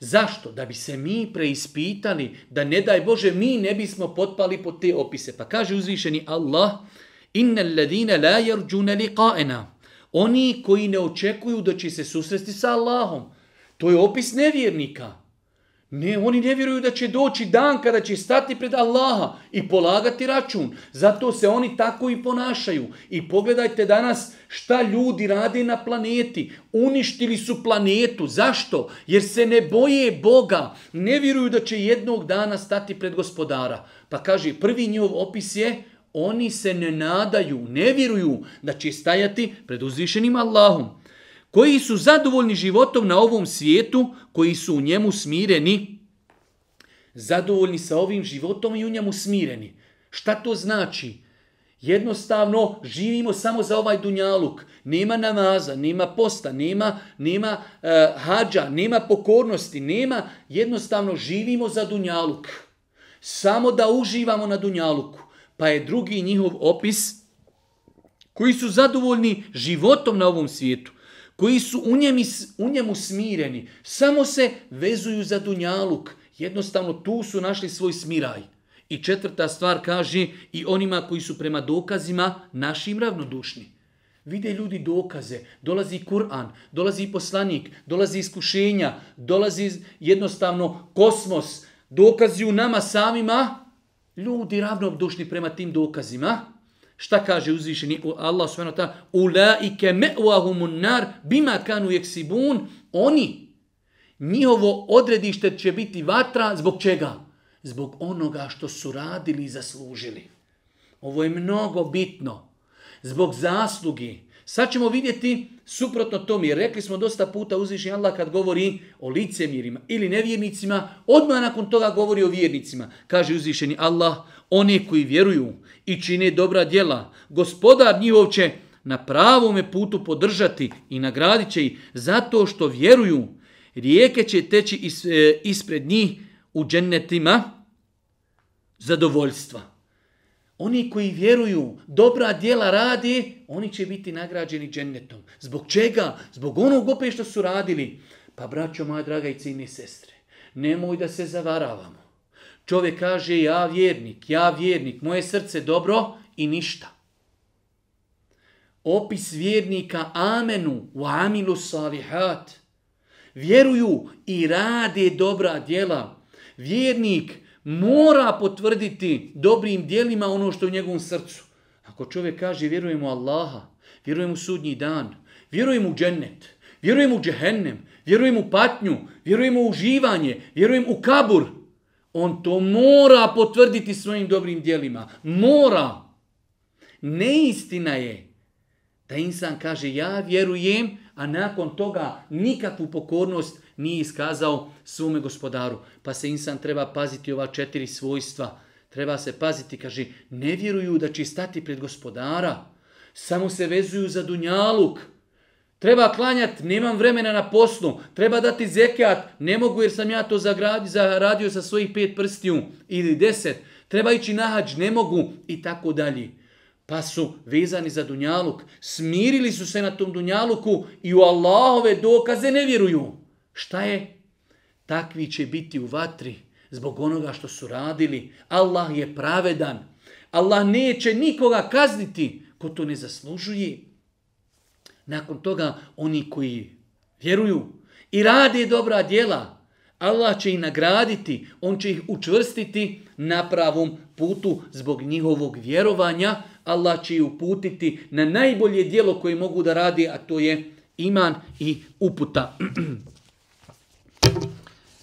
Zašto? Da bi se mi preispitali, da ne daj Bože, mi ne bismo potpali pod te opise. Pa kaže uzvišeni Allah, Inna alladine la jarđune liqa'ena. Oni koji ne očekuju da će se susresti sa Allahom. To je opis nevjernika. Ne, oni ne vjeruju da će doći dan kada će stati pred Allaha i polagati račun. Zato se oni tako i ponašaju. I pogledajte danas šta ljudi rade na planeti. Uništili su planetu. Zašto? Jer se ne boje Boga. Ne vjeruju da će jednog dana stati pred gospodara. Pa kaže, prvi njov opis je oni se ne nadaju, ne vjeruju da će stajati pred uzvišenim Allahom. Koji su zadovoljni životom na ovom svijetu, koji su u njemu smireni, zadovoljni sa ovim životom i u njemu smireni. Šta to znači? Jednostavno, živimo samo za ovaj dunjaluk. Nema namaza, nema posta, nema, nema e, hađa, nema pokornosti, nema. Jednostavno, živimo za dunjaluk. Samo da uživamo na dunjaluku pa je drugi njihov opis koji su zadovoljni životom na ovom svijetu, koji su u njemu, u njemu smireni, samo se vezuju za dunjaluk. Jednostavno tu su našli svoj smiraj. I četvrta stvar kaže i onima koji su prema dokazima našim ravnodušni. Vide ljudi dokaze, dolazi Kur'an, dolazi poslanik, dolazi iskušenja, dolazi jednostavno kosmos, dokazi u nama samima, ljudi ravnodušni prema tim dokazima, šta kaže uzvišeni Allah subhanahu wa ta'ala, ulaike me'wahumun nar bima kanu yaksibun, oni njihovo odredište će biti vatra zbog čega? Zbog onoga što su radili i zaslužili. Ovo je mnogo bitno. Zbog zasluge, Sad ćemo vidjeti suprotno tom jer rekli smo dosta puta uzvišnji Allah kad govori o licemirima ili nevjernicima, odmah nakon toga govori o vjernicima. Kaže uzvišnji Allah, one koji vjeruju i čine dobra djela, gospodar njihov će na pravom putu podržati i nagradit će ih zato što vjeruju, rijeke će teći e, ispred njih u džennetima zadovoljstva oni koji vjeruju, dobra dijela radi, oni će biti nagrađeni džennetom. Zbog čega? Zbog onog opet što su radili. Pa braćo moja draga i cijine sestre, nemoj da se zavaravamo. Čovjek kaže ja vjernik, ja vjernik, moje srce dobro i ništa. Opis vjernika amenu u amilu salihat. Vjeruju i rade dobra djela. Vjernik, vjernik, mora potvrditi dobrim dijelima ono što je u njegovom srcu. Ako čovjek kaže vjerujem u Allaha, vjerujem u sudnji dan, vjerujem u džennet, vjerujem u džehennem, vjerujem u patnju, vjerujem u uživanje, vjerujem u kabur, on to mora potvrditi svojim dobrim dijelima. Mora. Neistina je da insan kaže ja vjerujem, a nakon toga nikakvu pokornost nije iskazao svome gospodaru. Pa se insan treba paziti ova četiri svojstva. Treba se paziti, kaže, ne vjeruju da će stati pred gospodara. Samo se vezuju za dunjaluk. Treba klanjat, nemam vremena na poslu. Treba dati zekijat, ne mogu jer sam ja to zagradio, zaradio sa svojih pet prstiju ili deset. Treba ići na hađ, ne mogu i tako dalje. Pa su vezani za dunjaluk, smirili su se na tom dunjaluku i u Allahove dokaze ne vjeruju. Šta je? Takvi će biti u vatri zbog onoga što su radili. Allah je pravedan. Allah neće nikoga kazniti ko to ne zaslužuje. Nakon toga oni koji vjeruju i rade dobra djela, Allah će ih nagraditi, on će ih učvrstiti na pravom putu zbog njihovog vjerovanja. Allah će ih uputiti na najbolje dijelo koje mogu da radi, a to je iman i uputa. *clears throat*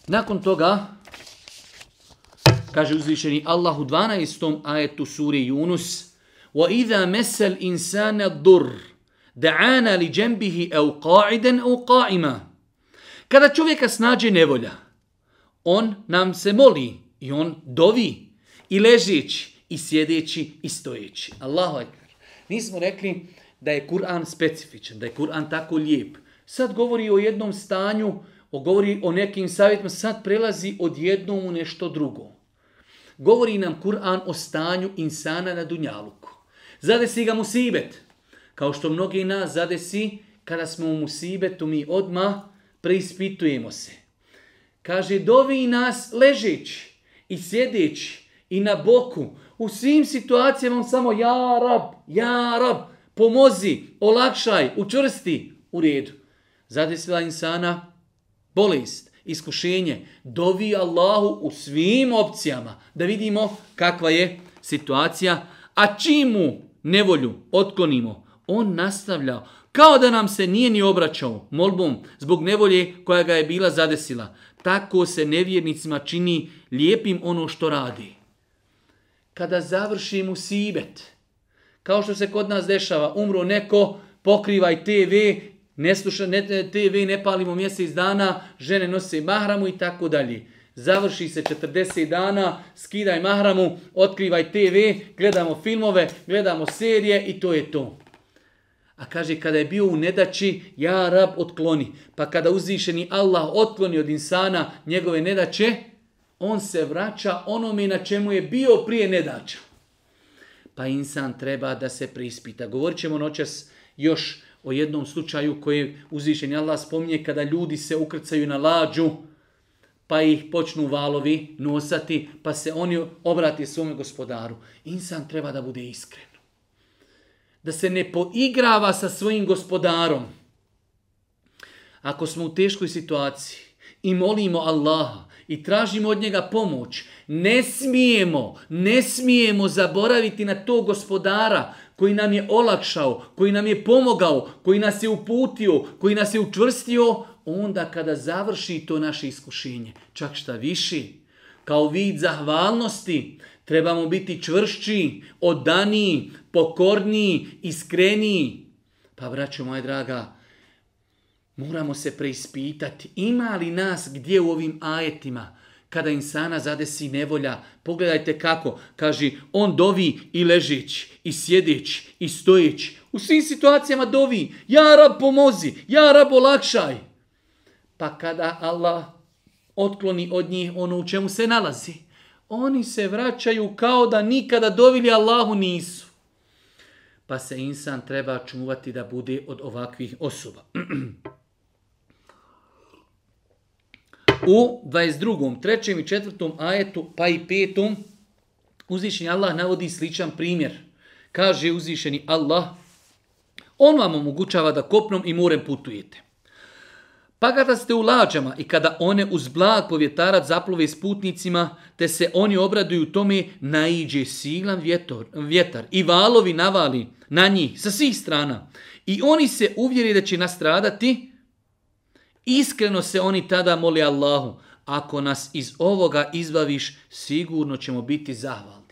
Nakon toga, kaže uzvišeni Allah u 12. ajetu suri Yunus, وَإِذَا مَسَّ الْإِنسَانَ الدُّرْ دَعَانَ لِجَنْبِهِ أَوْ قَاعِدًا أَوْ قَاعِمًا Kada čovjeka snađe nevolja, on nam se moli i on dovi i ležeći i sjedeći i stojeći. Allahu ekber. Nismo rekli da je Kur'an specifičan, da je Kur'an tako lijep. Sad govori o jednom stanju uh, o govori o nekim savjetima, sad prelazi od jednom u nešto drugo. Govori nam Kur'an o stanju insana na dunjaluku. Zadesi ga musibet. Kao što mnogi nas zadesi, kada smo u musibetu, mi odma preispitujemo se. Kaže, dovi nas ležeći i sjedeći i na boku. U svim situacijama on samo, ja rab, ja rab, pomozi, olakšaj, učvrsti, u redu. Zadesila insana, bolest, iskušenje, dovi Allahu u svim opcijama da vidimo kakva je situacija, a čimu nevolju otkonimo, on nastavlja kao da nam se nije ni obraćao molbom zbog nevolje koja ga je bila zadesila. Tako se nevjernicima čini lijepim ono što radi. Kada završi mu sibet, kao što se kod nas dešava, umro neko, pokrivaj TV ne sluša, ne, TV ne palimo mjesec dana, žene nose mahramu i tako dalje. Završi se 40 dana, skidaj mahramu, otkrivaj TV, gledamo filmove, gledamo serije i to je to. A kaže, kada je bio u nedači, ja rab otkloni. Pa kada uzvišeni Allah otkloni od insana njegove nedače, on se vraća onome na čemu je bio prije nedača. Pa insan treba da se prispita. Govorit ćemo noćas još o jednom slučaju koji uzvišen je Allah spominje kada ljudi se ukrcaju na lađu pa ih počnu valovi nosati pa se oni obrati svome gospodaru. Insan treba da bude iskren. Da se ne poigrava sa svojim gospodarom. Ako smo u teškoj situaciji i molimo Allaha i tražimo od njega pomoć, ne smijemo, ne smijemo zaboraviti na to gospodara, koji nam je olakšao, koji nam je pomogao, koji nas je uputio, koji nas je učvrstio, onda kada završi to naše iskušenje, čak šta viši, kao vid zahvalnosti, trebamo biti čvršći, odaniji, pokorniji, iskreniji. Pa braćo moje draga, moramo se preispitati, ima li nas gdje u ovim ajetima, kada insana zadesi nevolja, pogledajte kako, kaže, on dovi i ležić, i sjedić, i stojić, u svim situacijama dovi, ja rab pomozi, ja rab olakšaj. Pa kada Allah otkloni od njih ono u čemu se nalazi, oni se vraćaju kao da nikada dovili Allahu nisu. Pa se insan treba čuvati da bude od ovakvih osoba. *clears throat* u 22. trećem i četvrtom ajetu pa i petom uzvišeni Allah navodi sličan primjer. Kaže uzvišeni Allah on vam omogućava da kopnom i morem putujete. Pa kada ste u lađama i kada one uz blag povjetarac zaplove s putnicima, te se oni obraduju tome, naiđe silan vjetor, vjetar i valovi navali na njih sa svih strana. I oni se uvjeri da će nastradati, Iskreno se oni tada moli Allahu, ako nas iz ovoga izbaviš, sigurno ćemo biti zahvalni.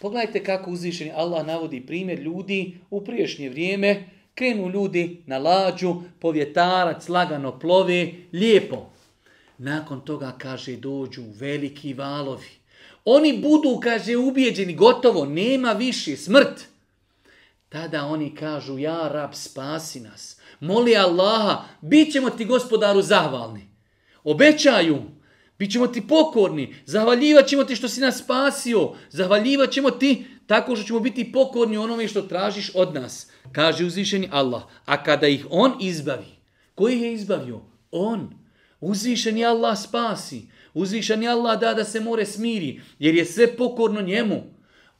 Pogledajte kako uzvišeni Allah navodi primjer ljudi u priješnje vrijeme, krenu ljudi na lađu, povjetarac lagano plove, lijepo. Nakon toga, kaže, dođu veliki valovi. Oni budu, kaže, ubijeđeni, gotovo, nema više, smrt. Tada oni kažu, ja, rab, spasi nas moli Allaha, bit ćemo ti gospodaru zahvalni. Obećaju, um, bit ćemo ti pokorni, zahvaljivat ćemo ti što si nas spasio, zahvaljivat ćemo ti tako što ćemo biti pokorni onome što tražiš od nas, kaže uzvišeni Allah. A kada ih on izbavi, koji je izbavio? On. Uzvišeni Allah spasi. Uzvišeni Allah da da se more smiri, jer je sve pokorno njemu.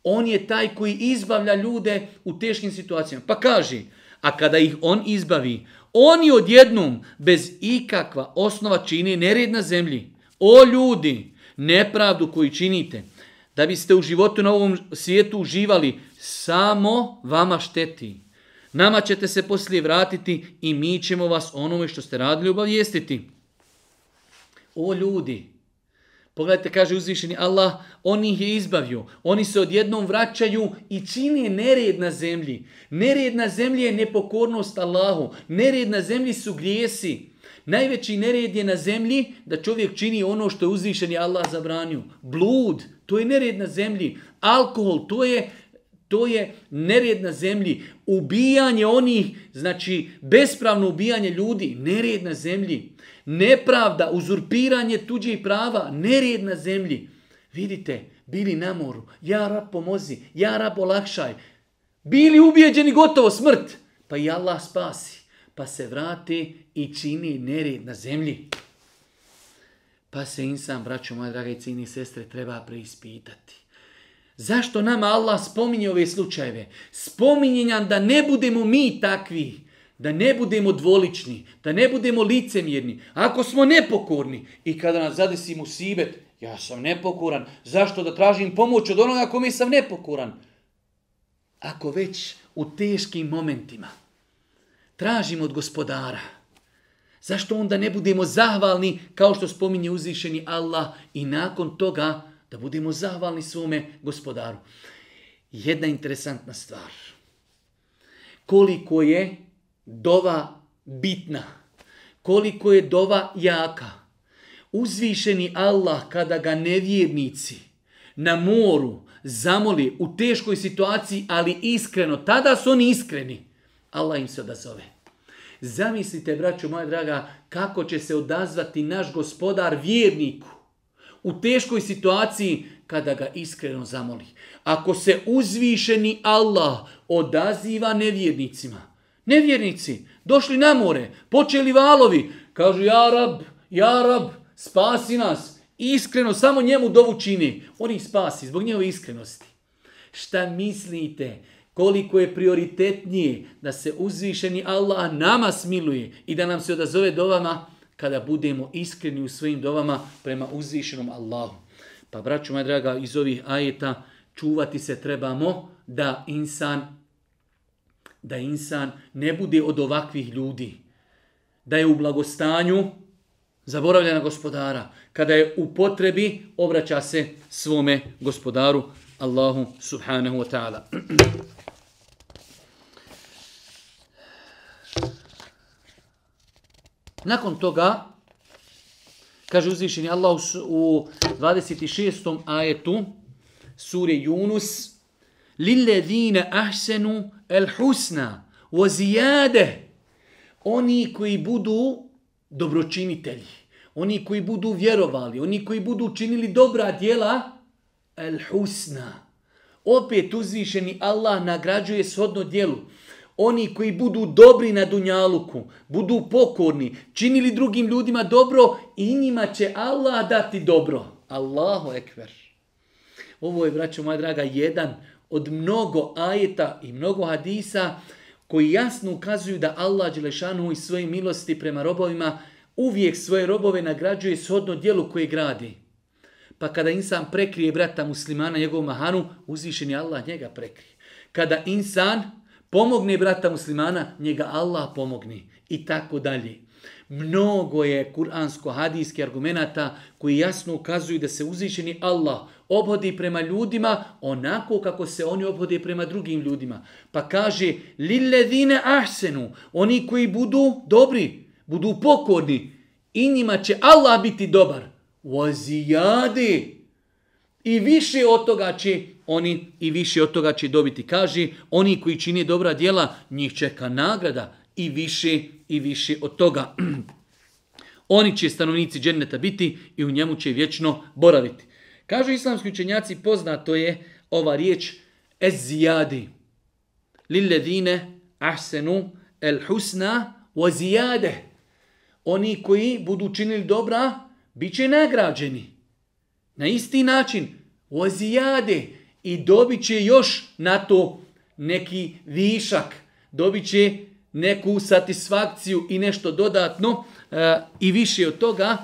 On je taj koji izbavlja ljude u teškim situacijama. Pa kaže, a kada ih on izbavi, oni odjednom bez ikakva osnova čini nered na zemlji. O ljudi, nepravdu koju činite, da biste u životu na ovom svijetu uživali, samo vama šteti. Nama ćete se poslije vratiti i mi ćemo vas onome što ste radili obavijestiti. O ljudi, Pogledajte, kaže uzvišeni Allah, oni ih je izbavio. Oni se odjednom vraćaju i čini nered na zemlji. Nered na zemlji je nepokornost Allahu. Nered na zemlji su grijesi. Najveći nered je na zemlji da čovjek čini ono što je uzvišeni Allah zabranio. Blud, to je nered na zemlji. Alkohol, to je, to je nered na zemlji. Ubijanje onih, znači bespravno ubijanje ljudi, nered na zemlji nepravda, uzurpiranje tuđih prava, nered na zemlji. Vidite, bili na moru, ja rab pomozi, ja rab olakšaj. Bili ubijeđeni gotovo smrt, pa i Allah spasi. Pa se vrati i čini nered na zemlji. Pa se insan, braćo moje drage i sestre, treba preispitati. Zašto nama Allah spominje ove slučajeve? Spominje nam da ne budemo mi takvi. Spominje da ne budemo dvolični, da ne budemo licemjerni. Ako smo nepokorni i kada nas zadesi musibet, ja sam nepokoran, zašto da tražim pomoć od onoga kome sam nepokoran? Ako već u teškim momentima tražimo od gospodara, zašto onda ne budemo zahvalni kao što spominje uzvišeni Allah i nakon toga da budemo zahvalni svome gospodaru? Jedna interesantna stvar. Koliko je dova bitna, koliko je dova jaka. Uzvišeni Allah kada ga nevjernici na moru zamoli u teškoj situaciji, ali iskreno, tada su oni iskreni, Allah im se odazove. Zamislite, braću moja draga, kako će se odazvati naš gospodar vjerniku u teškoj situaciji kada ga iskreno zamoli. Ako se uzvišeni Allah odaziva nevjernicima, Nevjernici, došli na more, počeli valovi, kažu, ja rab, ja rab, spasi nas, iskreno, samo njemu dovu čini. On ih spasi zbog njehove iskrenosti. Šta mislite, koliko je prioritetnije da se uzvišeni Allah nama smiluje i da nam se odazove dovama kada budemo iskreni u svojim dovama prema uzvišenom Allahu. Pa braću moja draga, iz ovih ajeta čuvati se trebamo da insan da insan ne bude od ovakvih ljudi, da je u blagostanju zaboravljena gospodara, kada je u potrebi obraća se svome gospodaru Allahu subhanahu wa ta'ala. *clears throat* Nakon toga, kaže uzvišenje Allah u 26. ajetu, sure Yunus, lillezine ahsenu el husna wa zijade oni koji budu dobročinitelji oni koji budu vjerovali oni koji budu učinili dobra djela el husna opet uzvišeni Allah nagrađuje shodno djelu oni koji budu dobri na dunjaluku, budu pokorni, činili drugim ljudima dobro i njima će Allah dati dobro. Allahu ekver. Ovo je, braćo moja draga, jedan od mnogo ajeta i mnogo hadisa koji jasno ukazuju da Allah Đelešanu i svoje milosti prema robovima uvijek svoje robove nagrađuje shodno dijelu koje gradi. Pa kada insan prekrije brata muslimana njegovu mahanu, uzvišen je Allah njega prekrije. Kada insan pomogne brata muslimana, njega Allah pomogni. I tako dalje mnogo je kuransko-hadijski argumenta koji jasno ukazuju da se uzvišeni Allah obhodi prema ljudima onako kako se oni obhode prema drugim ljudima. Pa kaže, lilledine ahsenu, oni koji budu dobri, budu pokorni, i njima će Allah biti dobar. Vazijadi! I više od toga će oni i više od toga će dobiti. Kaže, oni koji čine dobra djela, njih čeka nagrada i više i više od toga. *clears throat* Oni će stanovnici dženeta biti i u njemu će vječno boraviti. Kažu islamski učenjaci, poznato je ova riječ ez zijadi. Lilladine ahsenu el husna wa zijade. Oni koji budu učinili dobra, bit će nagrađeni. Na isti način, wa zijade. I dobit će još na to neki višak. Dobit će neku satisfakciju i nešto dodatno e, i više od toga,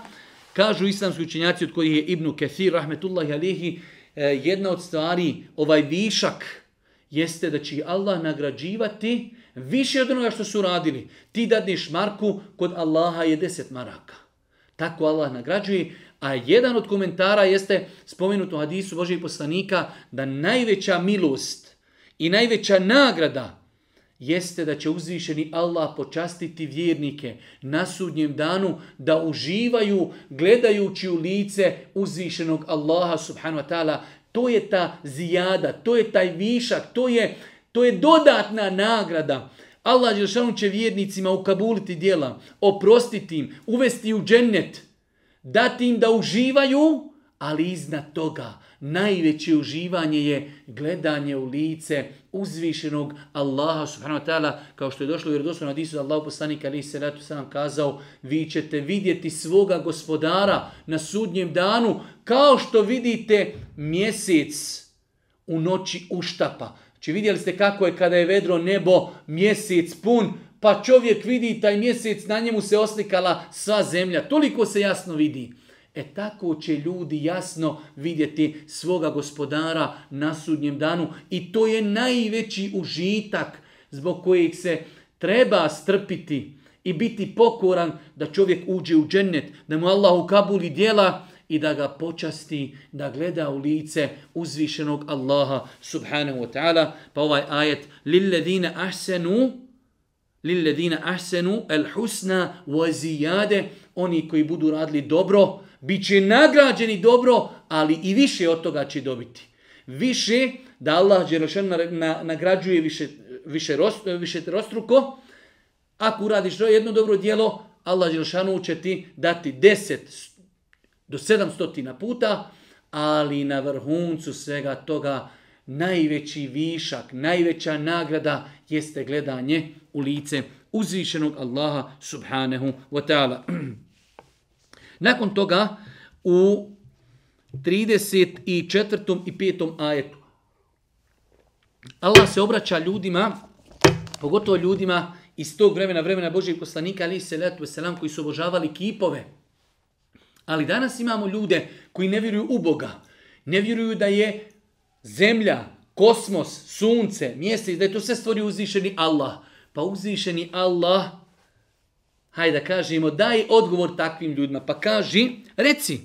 kažu islamski učenjaci od kojih je Ibnu Kethir, rahmetullahi alihi, e, jedna od stvari, ovaj višak, jeste da će Allah nagrađivati više od onoga što su radili. Ti dadniš marku, kod Allaha je deset maraka. Tako Allah nagrađuje. A jedan od komentara jeste spomenut u hadisu Božih poslanika da najveća milost i najveća nagrada jeste da će uzvišeni Allah počastiti vjernike na sudnjem danu da uživaju gledajući u lice uzvišenog Allaha subhanu wa ta'ala. To je ta zijada, to je taj višak, to je, to je dodatna nagrada. Allah Đelšanu će vjernicima ukabuliti dijela, oprostiti im, uvesti u džennet, dati im da uživaju, ali iznad toga najveće uživanje je gledanje u lice uzvišenog Allaha subhanahu wa ta'ala kao što je došlo jer doslovno hadisu da Allah poslanik ali se ratu sam kazao vi ćete vidjeti svoga gospodara na sudnjem danu kao što vidite mjesec u noći uštapa znači vidjeli ste kako je kada je vedro nebo mjesec pun pa čovjek vidi taj mjesec na njemu se oslikala sva zemlja toliko se jasno vidi E tako će ljudi jasno vidjeti svoga gospodara na sudnjem danu i to je najveći užitak zbog kojeg se treba strpiti i biti pokoran da čovjek uđe u džennet, da mu Allah ukabuli dijela i da ga počasti da gleda u lice uzvišenog Allaha subhanahu wa ta'ala. Pa ovaj ajet, lilladine ahsenu, lilladine ahsenu el husna wa zijade, oni koji budu radili dobro, Biće nagrađeni dobro, ali i više od toga će dobiti. Više da Allah Đerošan nagrađuje više, više, rost, više rostruko. Ako uradiš jedno dobro dijelo, Allah Đerošanu će ti dati 10 do 700 puta, ali na vrhuncu svega toga najveći višak, najveća nagrada jeste gledanje u lice uzvišenog Allaha subhanahu wa ta'ala. *clears throat* Nakon toga u 34. i 5. ajetu Allah se obraća ljudima, pogotovo ljudima iz tog vremena, vremena Božih poslanika, ali i salatu wasalam, koji su obožavali kipove. Ali danas imamo ljude koji ne vjeruju u Boga, ne vjeruju da je zemlja, kosmos, sunce, mjesec, da je to sve stvorio uzvišeni Allah. Pa uzvišeni Allah hajde da kažemo, daj odgovor takvim ljudima. Pa kaži, reci,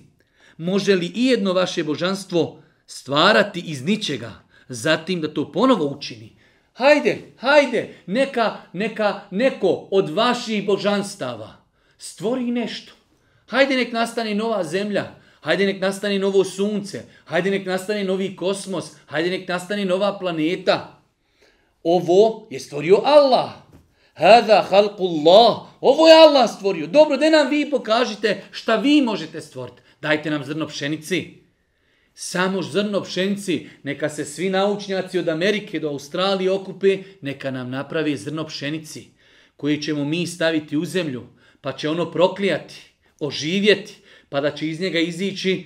može li i jedno vaše božanstvo stvarati iz ničega, zatim da to ponovo učini? Hajde, hajde, neka, neka, neko od vaših božanstava stvori nešto. Hajde nek nastane nova zemlja, hajde nek nastane novo sunce, hajde nek nastane novi kosmos, hajde nek nastane nova planeta. Ovo je stvorio Allah. Hada halqullah. Ovo je Allah stvorio. Dobro, da nam vi pokažite šta vi možete stvoriti. Dajte nam zrno pšenici. Samo zrno pšenici, neka se svi naučnjaci od Amerike do Australije okupe, neka nam napravi zrno pšenici koje ćemo mi staviti u zemlju, pa će ono proklijati, oživjeti, pa da će iz njega izići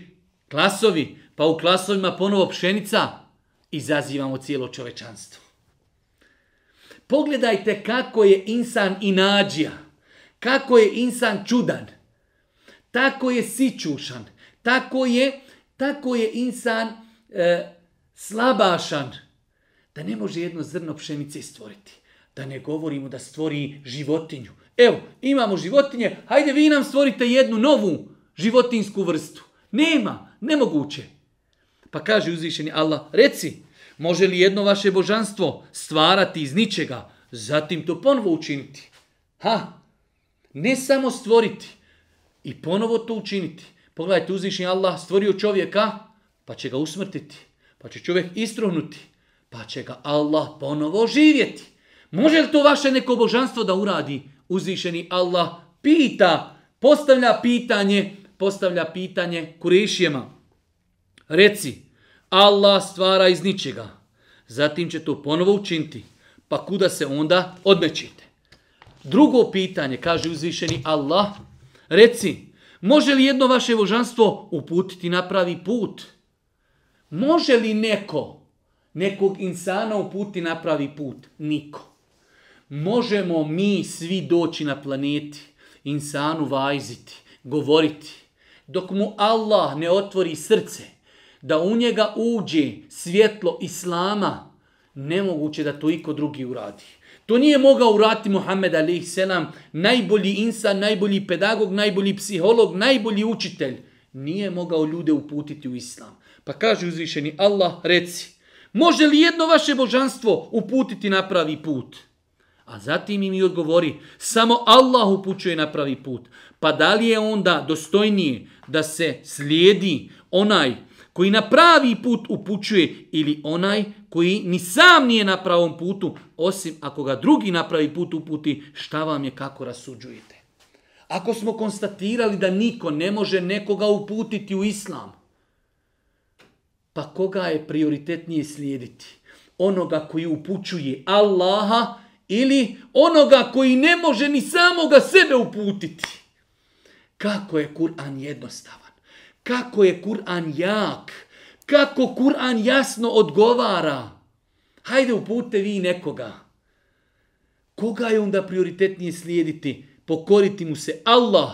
klasovi, pa u klasovima ponovo pšenica, izazivamo cijelo čovečanstvo. Pogledajte kako je insan inađija. Kako je insan čudan. Tako je sićušan. Tako je, tako je insan e, slabašan. Da ne može jedno zrno pšenice stvoriti. Da ne govorimo da stvori životinju. Evo, imamo životinje, hajde vi nam stvorite jednu novu životinsku vrstu. Nema, nemoguće. Pa kaže uzvišeni Allah, reci, Može li jedno vaše božanstvo stvarati iz ničega, zatim to ponovo učiniti? Ha! Ne samo stvoriti i ponovo to učiniti. Pogledajte, uzvišnji Allah stvorio čovjeka, pa će ga usmrtiti, pa će čovjek istruhnuti, pa će ga Allah ponovo živjeti. Može li to vaše neko božanstvo da uradi? Uzvišeni Allah pita, postavlja pitanje, postavlja pitanje kurešijema. Reci, Allah stvara iz ničega. Zatim će to ponovo učiniti. Pa kuda se onda odmećite? Drugo pitanje, kaže uzvišeni Allah, reci, može li jedno vaše vožanstvo uputiti na pravi put? Može li neko, nekog insana uputiti na pravi put? Niko. Možemo mi svi doći na planeti, insanu vajziti, govoriti, dok mu Allah ne otvori srce, da u njega uđe svjetlo Islama, nemoguće da to iko drugi uradi. To nije mogao urati Muhammed Ali Selam, najbolji insan, najbolji pedagog, najbolji psiholog, najbolji učitelj. Nije mogao ljude uputiti u Islam. Pa kaže uzvišeni Allah, reci, može li jedno vaše božanstvo uputiti na pravi put? A zatim im i odgovori, samo Allah upućuje na pravi put. Pa da li je onda dostojnije da se slijedi onaj koji na pravi put upućuje ili onaj koji ni sam nije na pravom putu, osim ako ga drugi na pravi put uputi, šta vam je kako rasuđujete? Ako smo konstatirali da niko ne može nekoga uputiti u islam, pa koga je prioritetnije slijediti? Onoga koji upućuje Allaha ili onoga koji ne može ni samoga sebe uputiti? Kako je Kur'an jednostavan? kako je Kur'an jak, kako Kur'an jasno odgovara. Hajde upute vi nekoga. Koga je onda prioritetnije slijediti? Pokoriti mu se Allah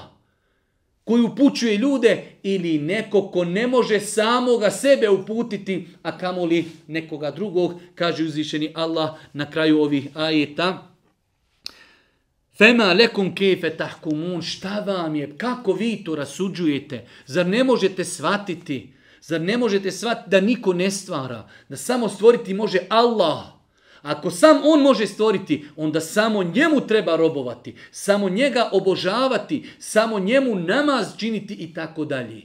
koji upućuje ljude ili neko ko ne može samoga sebe uputiti, a kamoli nekoga drugog, kaže uzvišeni Allah na kraju ovih ajeta. Fema lekum kefe tahkumun, šta vam je, kako vi to rasuđujete? Zar ne možete shvatiti? Zar ne možete shvatiti da niko ne stvara? Da samo stvoriti može Allah. Ako sam on može stvoriti, onda samo njemu treba robovati, samo njega obožavati, samo njemu namaz činiti i tako dalje.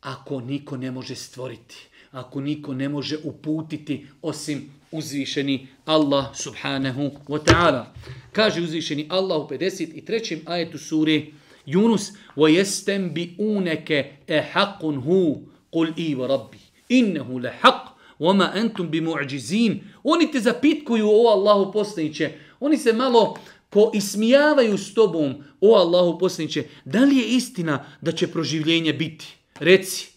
Ako niko ne može stvoriti, ako niko ne može uputiti osim uzvišeni Allah subhanahu wa ta'ala. Kaže uzvišeni Allah u 53. ajetu suri Yunus وَيَسْتَمْ بِعُونَكَ اَحَقٌ هُوْ قُلْ إِيْوَ رَبِّي إِنَّهُ لَحَقْ وَمَا أَنْتُمْ بِمُعْجِزِينَ Oni te zapitkuju o Allahu poslaniće. Oni se malo ko ismijavaju s tobom o Allahu poslaniće. Da li je istina da će proživljenje biti? Reci,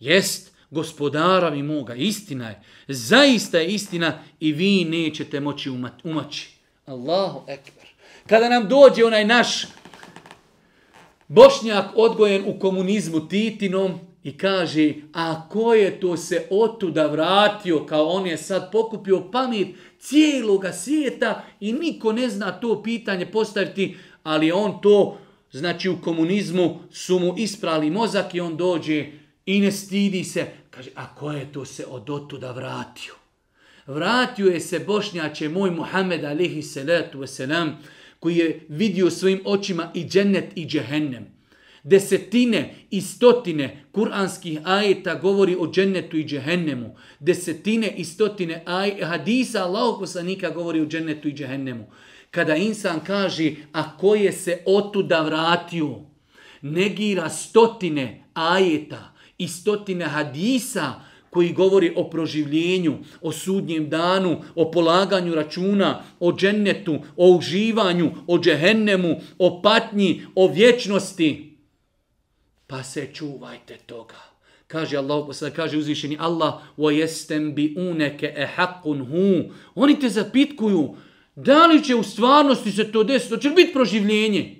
jest gospodara mi moga, istina je. Zaista je istina i vi nećete moći umaći. Allahu ekber. Kada nam dođe onaj naš bošnjak odgojen u komunizmu Titinom i kaže, a ko je to se otuda vratio kao on je sad pokupio pamet cijeloga svijeta i niko ne zna to pitanje postaviti, ali on to, znači u komunizmu su mu isprali mozak i on dođe i ne stidi se. Kaže, a ko je to se od otuda vratio? Vratio je se Bošnjače moj Muhammed alihi salatu wasalam koji je vidio svojim očima i džennet i džehennem. Desetine i stotine kuranskih ajeta govori o džennetu i džehennemu. Desetine i stotine aj, hadisa Allahog poslanika govori o džennetu i džehennemu. Kada insan kaže, a ko je se otuda vratio, negira stotine ajeta i stotine hadisa, koji govori o proživljenju, o sudnjem danu, o polaganju računa, o džennetu, o uživanju, o džehennemu, o patnji, o vječnosti. Pa se čuvajte toga. Kaže Allah, sada kaže uzvišeni Allah, o jestem bi uneke e hakun hu. Oni te zapitkuju, da li će u stvarnosti se to desiti, će li biti proživljenje?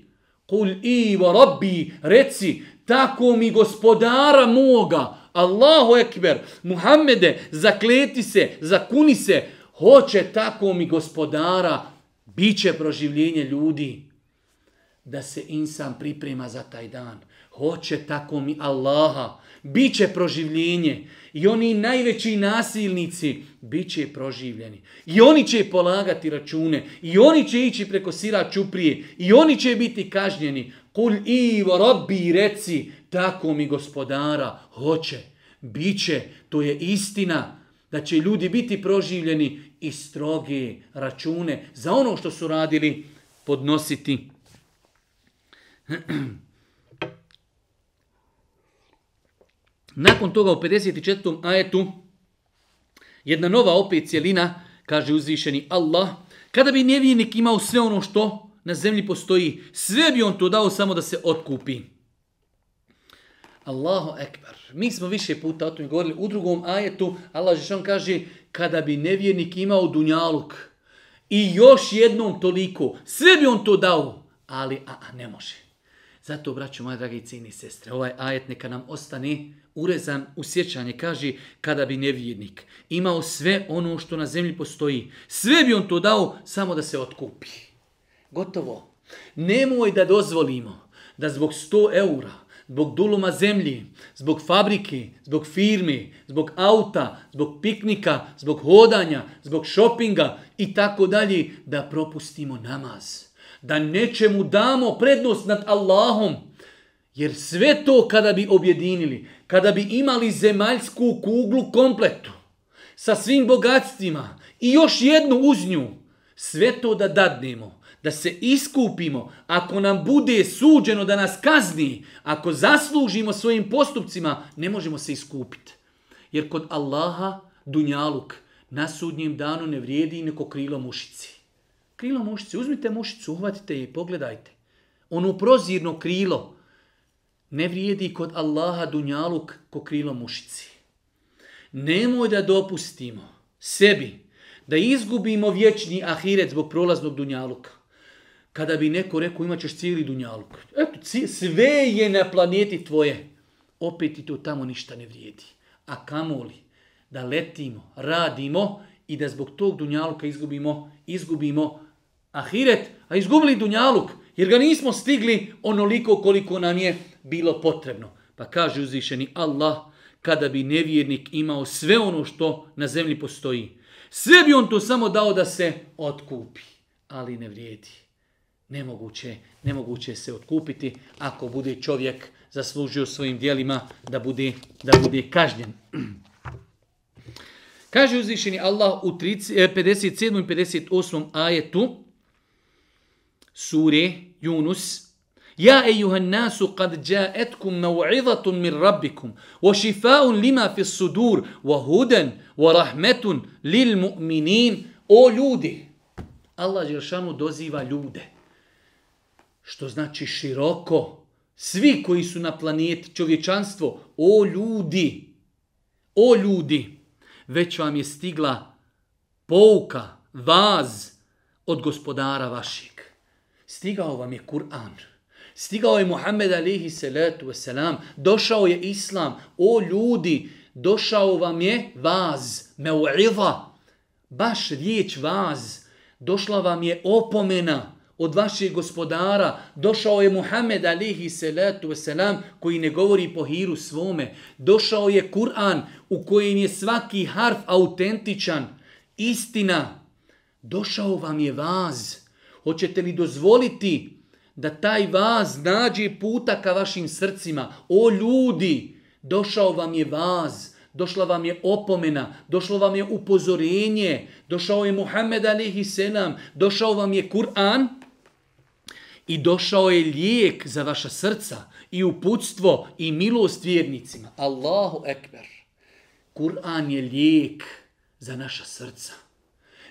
Kul i rabbi, reci, tako mi gospodara moga, Allahu ekber, Muhammede, zakleti se, zakuni se, hoće tako mi gospodara, bit će proživljenje ljudi, da se insan priprema za taj dan. Hoće tako mi Allaha, bit će proživljenje. I oni najveći nasilnici bit će proživljeni. I oni će polagati račune. I oni će ići preko sira čuprije. I oni će biti kažnjeni. Kul i rabbi reci, tako mi gospodara hoće, biće, to je istina, da će ljudi biti proživljeni i stroge račune za ono što su radili podnositi. *clears throat* Nakon toga u 54. ajetu jedna nova opet cijelina, kaže uzvišeni Allah, kada bi nevijenik imao sve ono što na zemlji postoji. Sve bi on to dao samo da se otkupi. Allahu ekbar. Mi smo više puta o tome govorili. U drugom ajetu Allah Žešan kaže kada bi nevjernik imao dunjaluk i još jednom toliko, sve bi on to dao, ali a, a ne može. Zato, braću moje dragi cini sestre, ovaj ajet neka nam ostane urezan u sjećanje. Kaže, kada bi nevjernik imao sve ono što na zemlji postoji, sve bi on to dao samo da se otkupi. Gotovo. Nemoj da dozvolimo da zbog 100 eura, zbog duluma zemlji, zbog fabrike, zbog firme, zbog auta, zbog piknika, zbog hodanja, zbog šopinga i tako dalje, da propustimo namaz. Da nečemu damo prednost nad Allahom. Jer sve to kada bi objedinili, kada bi imali zemaljsku kuglu kompletu, sa svim bogatstvima i još jednu uz nju, sve to da dadnemo – da se iskupimo ako nam bude suđeno da nas kazni, ako zaslužimo svojim postupcima, ne možemo se iskupiti. Jer kod Allaha dunjaluk na sudnjem danu ne vrijedi neko krilo mušici. Krilo mušici, uzmite mušicu, uhvatite je i pogledajte. Ono prozirno krilo ne vrijedi kod Allaha dunjaluk ko krilo mušici. Nemoj da dopustimo sebi da izgubimo vječni ahiret zbog prolaznog dunjaluka kada bi neko rekao imaćeš cijeli dunjaluk. Eto, sve je na planeti tvoje. Opet ti to tamo ništa ne vrijedi. A kamoli da letimo, radimo i da zbog tog dunjaluka izgubimo, izgubimo ahiret, a izgubili dunjaluk, jer ga nismo stigli onoliko koliko nam je bilo potrebno. Pa kaže uzvišeni Allah, kada bi nevjernik imao sve ono što na zemlji postoji, sve bi on to samo dao da se otkupi, ali ne vrijedi nemoguće, nemoguće se otkupiti ako bude čovjek zaslužio svojim dijelima da bude, da bude kažnjen. *clears throat* Kaže uzvišeni Allah u 30, 57. E, i 58. ajetu sure Yunus Ja ejuhan nasu kad džaetkum mev'idhatun min rabbikum wa šifaun lima fis sudur wa huden wa rahmetun lil mu'minin O ljudi! Allah Jeršanu doziva ljude što znači široko. Svi koji su na planeti, čovječanstvo, o ljudi, o ljudi, već vam je stigla pouka, vaz od gospodara vašeg. Stigao vam je Kur'an. Stigao je Muhammed alihi salatu wasalam. Došao je Islam. O ljudi, došao vam je vaz, me'u'iva. Baš riječ vaz. Došla vam je opomena od vaših gospodara, došao je Muhammed alihi salatu wasalam koji ne govori po hiru svome, došao je Kur'an u kojem je svaki harf autentičan, istina, došao vam je vaz, hoćete li dozvoliti da taj vaz nađe puta ka vašim srcima, o ljudi, došao vam je vaz, došla vam je opomena, došlo vam je upozorenje, došao je Muhammed alihi salam, došao vam je Kur'an, I došao je lijek za vaša srca i uputstvo i milost vjernicima. Allahu ekber. Kur'an je lijek za naša srca.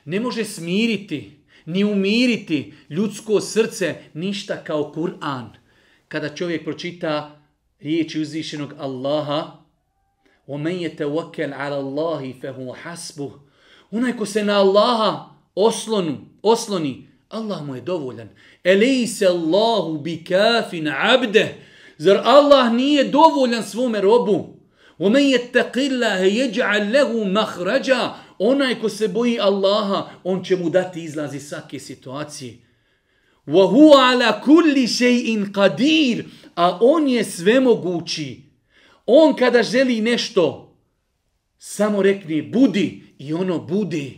Ne može smiriti, ni umiriti ljudsko srce ništa kao Kur'an. Kada čovjek pročita riječi uzvišenog Allaha, وَمَنْ يَتَوَكَلْ عَلَى اللَّهِ فَهُوَ حَسْبُهُ Onaj ko se na Allaha oslonu, osloni, osloni Allah mu je dovoljan. Elejse Allahu bi kafin abde. Zar Allah nije dovoljan svome robu? Omen je taqilla he jeđa'al lehu mahrađa. Onaj ko se boji Allaha, on će mu dati izlazi iz svake situacije. Wa huwa ala kulli shay'in qadir, a on je svemogući. On kada želi nešto, samo rekni budi i ono bude.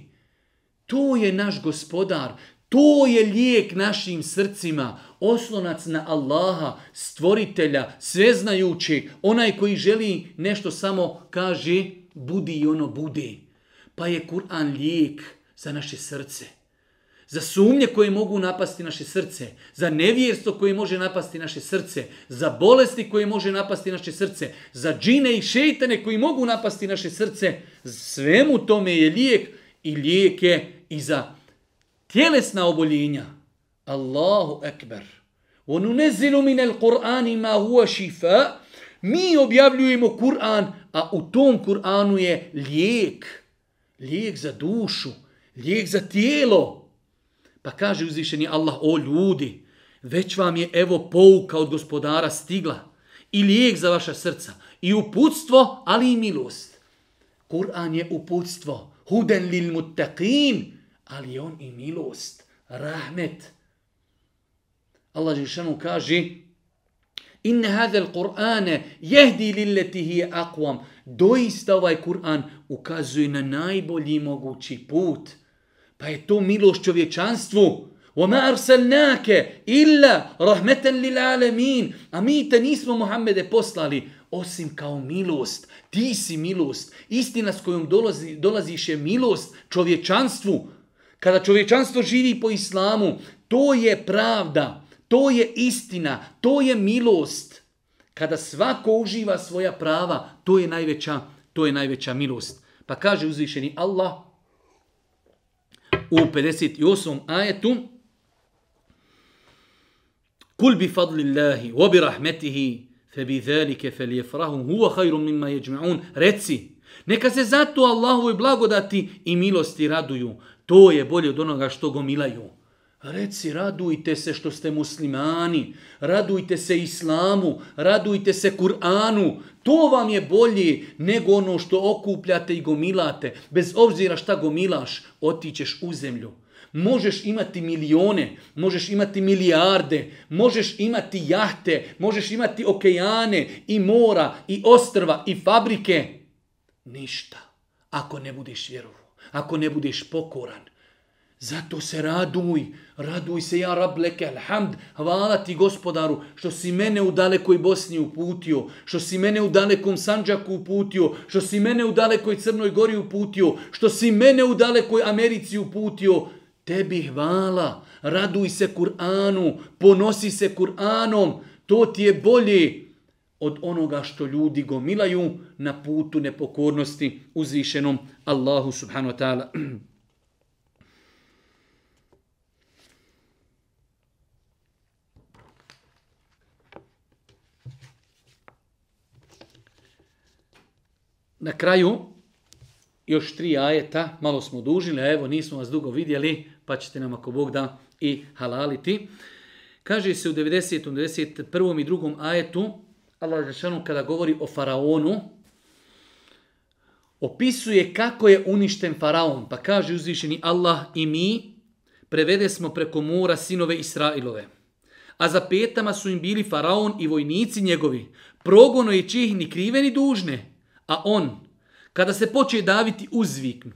To je naš gospodar, To je lijek našim srcima, oslonac na Allaha, stvoritelja, sveznajućeg, onaj koji želi nešto samo kaže, budi i ono bude. Pa je Kur'an lijek za naše srce. Za sumnje koje mogu napasti naše srce, za nevjerstvo koje može napasti naše srce, za bolesti koje može napasti naše srce, za džine i šeitane koji mogu napasti naše srce, svemu tome je lijek i lijek je i za srce tjelesna oboljenja. Allahu ekber. Onu nezilu minel Kur'ani ma huwa šifa. Mi objavljujemo Kur'an, a u tom Kur'anu je lijek. Lijek za dušu, lijek za tijelo. Pa kaže uzvišeni Allah, o ljudi, već vam je evo pouka od gospodara stigla. I lijek za vaša srca. I uputstvo, ali i milost. Kur'an je uputstvo. Huden lil muttaqin. Huden lil muttaqin ali je on i milost, rahmet. Allah Žešanu kaže, Inne hadel Kur'ane jehdi lilleti hi akvam. Doista ovaj Kur'an ukazuje na najbolji mogući put. Pa je to milost čovječanstvu. Oma arselnake illa rahmeten lil alemin. A mi te nismo Muhammede poslali osim kao milost. Ti si milost. Istina s kojom dolazi, dolaziš je milost čovječanstvu kada čovječanstvo živi po islamu, to je pravda, to je istina, to je milost. Kada svako uživa svoja prava, to je najveća, to je najveća milost. Pa kaže uzvišeni Allah u 58. ajetu Kul bi fadlillahi wa bi rahmetihi fe bi zelike fel jefrahum huwa hajrum mimma jeđme'un. Reci, Neka se zato Allahovoj blagodati i milosti raduju. To je bolje od onoga što gomilaju. Reci, radujte se što ste muslimani, radujte se islamu, radujte se Kur'anu. To vam je bolje nego ono što okupljate i gomilate. Bez obzira šta gomilaš, otićeš u zemlju. Možeš imati milione, možeš imati milijarde, možeš imati jahte, možeš imati okejane i mora i ostrva i fabrike ništa ako ne budeš vjerovo, ako ne budeš pokoran. Zato se raduj, raduj se ja rab leke alhamd, hvala ti gospodaru što si mene u dalekoj Bosni uputio, što si mene u dalekom Sanđaku uputio, što si mene u dalekoj Crnoj Gori uputio, što si mene u dalekoj Americi uputio, tebi hvala, raduj se Kur'anu, ponosi se Kur'anom, to ti je bolje, od onoga što ljudi gomilaju na putu nepokornosti uzvišenom Allahu subhanu wa ta'ala. *clears throat* Na kraju, još tri ajeta, malo smo dužili, a evo nismo vas dugo vidjeli, pa ćete nam ako Bog da i halaliti. Kaže se u 90. 91. i 2. ajetu, Allah Žešanu kada govori o faraonu, opisuje kako je uništen faraon. Pa kaže uzvišeni Allah i mi prevede smo preko mora sinove Israilove. A za petama su im bili faraon i vojnici njegovi. Progono je čih ni krive ni dužne. A on, kada se poče daviti uzviknu,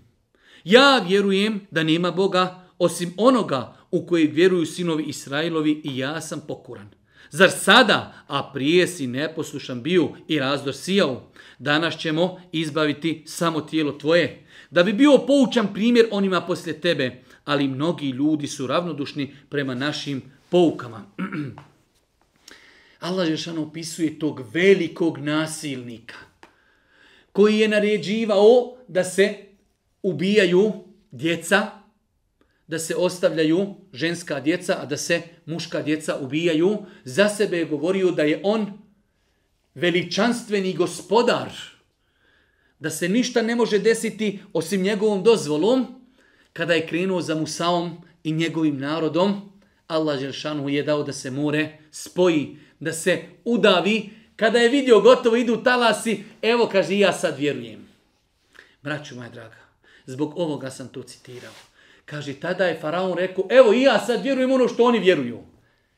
ja vjerujem da nema Boga osim onoga u kojeg vjeruju sinovi Israilovi i ja sam pokuran. Zar sada, a prije si neposlušan bio i razdor sijao, danas ćemo izbaviti samo tijelo tvoje, da bi bio poučan primjer onima poslije tebe, ali mnogi ljudi su ravnodušni prema našim poukama. *clears throat* Allah Žešan opisuje tog velikog nasilnika koji je naređivao da se ubijaju djeca, da se ostavljaju ženska djeca, a da se muška djeca ubijaju. Za sebe je govorio da je on veličanstveni gospodar, da se ništa ne može desiti osim njegovom dozvolom, kada je krenuo za Musaom i njegovim narodom, Allah Želšanu je dao da se more spoji, da se udavi. Kada je vidio gotovo idu talasi, evo kaže i ja sad vjerujem. Braću moja draga, zbog ovoga sam to citirao. Kaže, tada je faraon rekao, evo i ja sad vjerujem ono što oni vjeruju.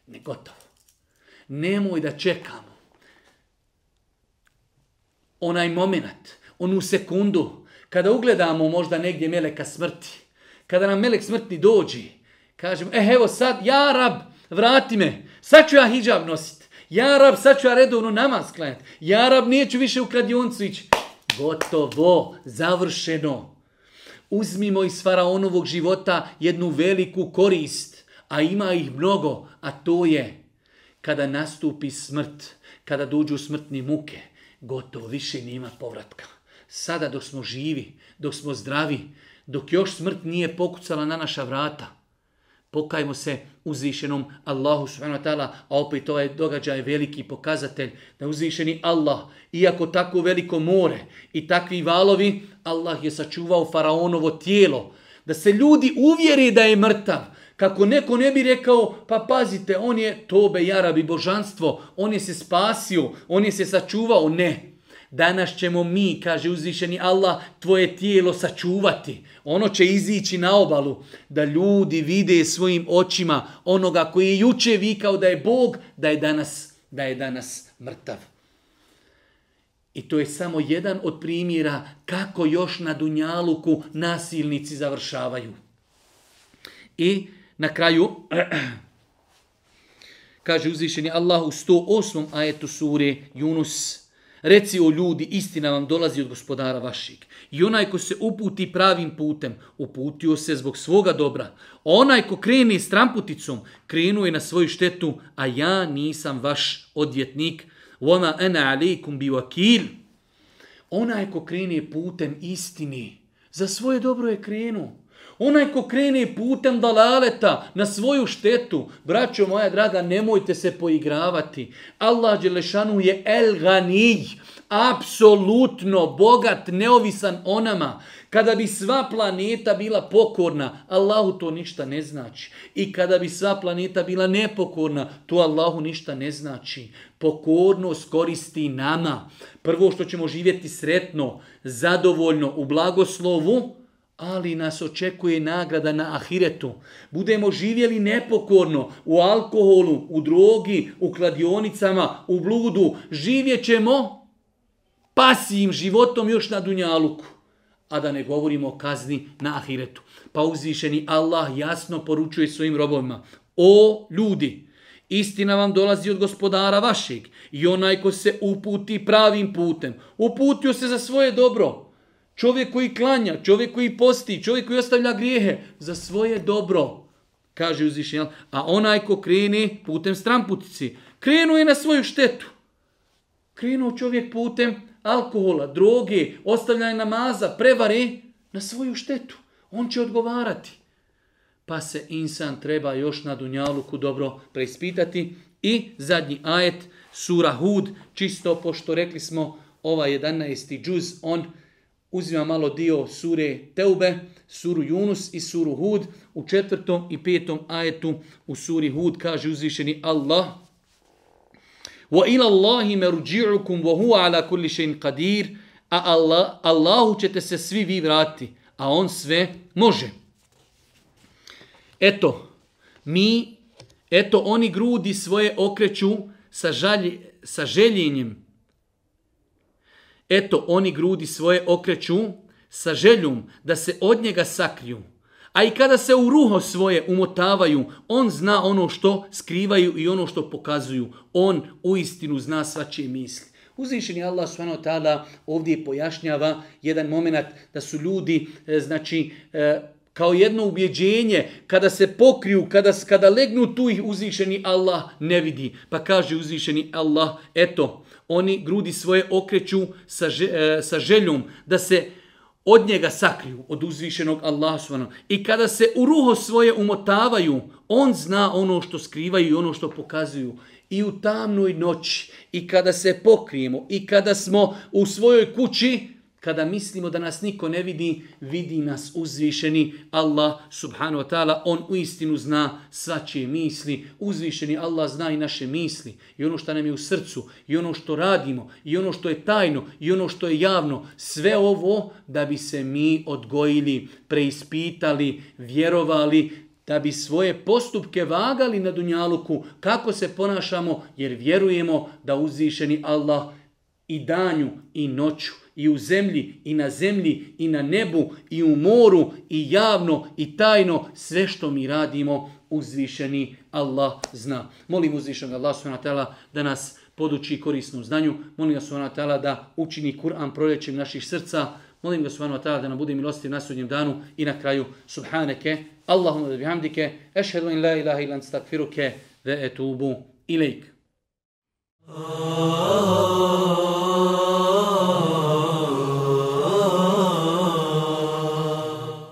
Ne gotovo. Nemoj da čekamo. Onaj moment, onu sekundu, kada ugledamo možda negdje meleka smrti, kada nam melek smrti dođi, kažemo, e, evo sad, ja rab, vrati me, sad ću ja hijab nositi, ja rab, sad ću ja redovno namaz klanjati, ja rab, neću više u kradioncu ići. Gotovo, završeno. Završeno uzmimo iz faraonovog života jednu veliku korist, a ima ih mnogo, a to je kada nastupi smrt, kada dođu smrtni muke, gotovo više nima povratka. Sada dok smo živi, dok smo zdravi, dok još smrt nije pokucala na naša vrata – Pokajmo se uzvišenom Allahu subhanahu wa ta'ala, a opet ovaj događaj je veliki pokazatelj da uzvišeni Allah, iako tako veliko more i takvi valovi, Allah je sačuvao faraonovo tijelo, da se ljudi uvjeri da je mrtav, kako neko ne bi rekao, pa pazite, on je tobe jarabi božanstvo, on je se spasio, on je se sačuvao, ne, ne. Danas ćemo mi, kaže uzvišeni Allah, tvoje tijelo sačuvati. Ono će izići na obalu da ljudi vide svojim očima onoga koji je juče vikao da je Bog, da je danas, da je danas mrtav. I to je samo jedan od primjera kako još na Dunjaluku nasilnici završavaju. I na kraju *clears throat* kaže uzvišeni Allah u 108. ajetu sure Yunus Reci o ljudi, istina vam dolazi od gospodara vašeg. I onaj ko se uputi pravim putem, uputio se zbog svoga dobra. Onaj ko kreni s tramputicom, krenuje na svoju štetu, a ja nisam vaš odvjetnik. Vona ena alikum bi wakil. Onaj ko kreni putem istini, za svoje dobro je krenuo. Onaj ko krene putem dalaleta na svoju štetu, braćo moja draga, nemojte se poigravati. Allah Đelešanu je El Ganij, apsolutno bogat, neovisan onama. Kada bi sva planeta bila pokorna, Allahu to ništa ne znači. I kada bi sva planeta bila nepokorna, to Allahu ništa ne znači. Pokornost koristi nama. Prvo što ćemo živjeti sretno, zadovoljno u blagoslovu, ali nas očekuje nagrada na ahiretu. Budemo živjeli nepokorno u alkoholu, u drogi, u kladionicama, u bludu. Živjet ćemo pasijim životom još na dunjaluku. A da ne govorimo o kazni na ahiretu. Pa uzvišeni Allah jasno poručuje svojim robovima. O ljudi, istina vam dolazi od gospodara vašeg i onaj ko se uputi pravim putem. Uputio se za svoje dobro čovjek koji klanja, čovjek koji posti, čovjek koji ostavlja grijehe za svoje dobro, kaže uzvišen, a onaj ko kreni putem stramputici, krenu je na svoju štetu. Krenuo čovjek putem alkohola, droge, ostavljanje namaza, prevare na svoju štetu. On će odgovarati. Pa se insan treba još na Dunjaluku dobro preispitati. I zadnji ajet, sura Hud, čisto pošto rekli smo ova 11. džuz, on uh, uzima malo dio sure Teube, suru Yunus i suru Hud. U četvrtom i petom ajetu u suri Hud kaže uzvišeni Allah وَإِلَى اللَّهِ مَرُجِعُكُمْ وَهُوَ عَلَى كُلِّ شَيْنْ قَدِيرٍ A Allah, Allahu ćete se svi vi vratiti, a On sve može. Eto, mi, eto oni grudi svoje okreću sa, žalj, sa željenjem, Eto, oni grudi svoje okreću sa željom da se od njega sakriju. A i kada se u ruho svoje umotavaju, on zna ono što skrivaju i ono što pokazuju. On u istinu zna svačije misli. Uzvišeni Allah subhanahu wa ta'ala ovdje pojašnjava jedan moment da su ljudi, e, znači, e, kao jedno ubjeđenje, kada se pokriju, kada, kada legnu tu ih uzvišeni Allah ne vidi. Pa kaže uzvišeni Allah, eto, oni grudi svoje okreću sa, e, sa željom da se od njega sakriju, od uzvišenog Allaha I kada se u ruho svoje umotavaju, on zna ono što skrivaju i ono što pokazuju. I u tamnoj noći, i kada se pokrijemo, i kada smo u svojoj kući, kada mislimo da nas niko ne vidi, vidi nas uzvišeni Allah subhanu wa ta'ala, on u istinu zna svačije misli, uzvišeni Allah zna i naše misli, i ono što nam je u srcu, i ono što radimo, i ono što je tajno, i ono što je javno, sve ovo da bi se mi odgojili, preispitali, vjerovali, da bi svoje postupke vagali na dunjaluku, kako se ponašamo, jer vjerujemo da uzvišeni Allah i danju i noću, i u zemlji, i na zemlji, i na nebu, i u moru, i javno, i tajno, sve što mi radimo, uzvišeni Allah zna. Molim uzvišenog Allah SWT da nas poduči korisnu znanju, molim ga SWT da učini Kur'an proljećem naših srca, molim ga SWT da nam bude milosti na sudnjem danu i na kraju. Subhaneke, Allahumma da bihamdike, ešhedu in la ilaha ilan stakfiruke, ve etubu ilaik. Oh, ah. oh, oh.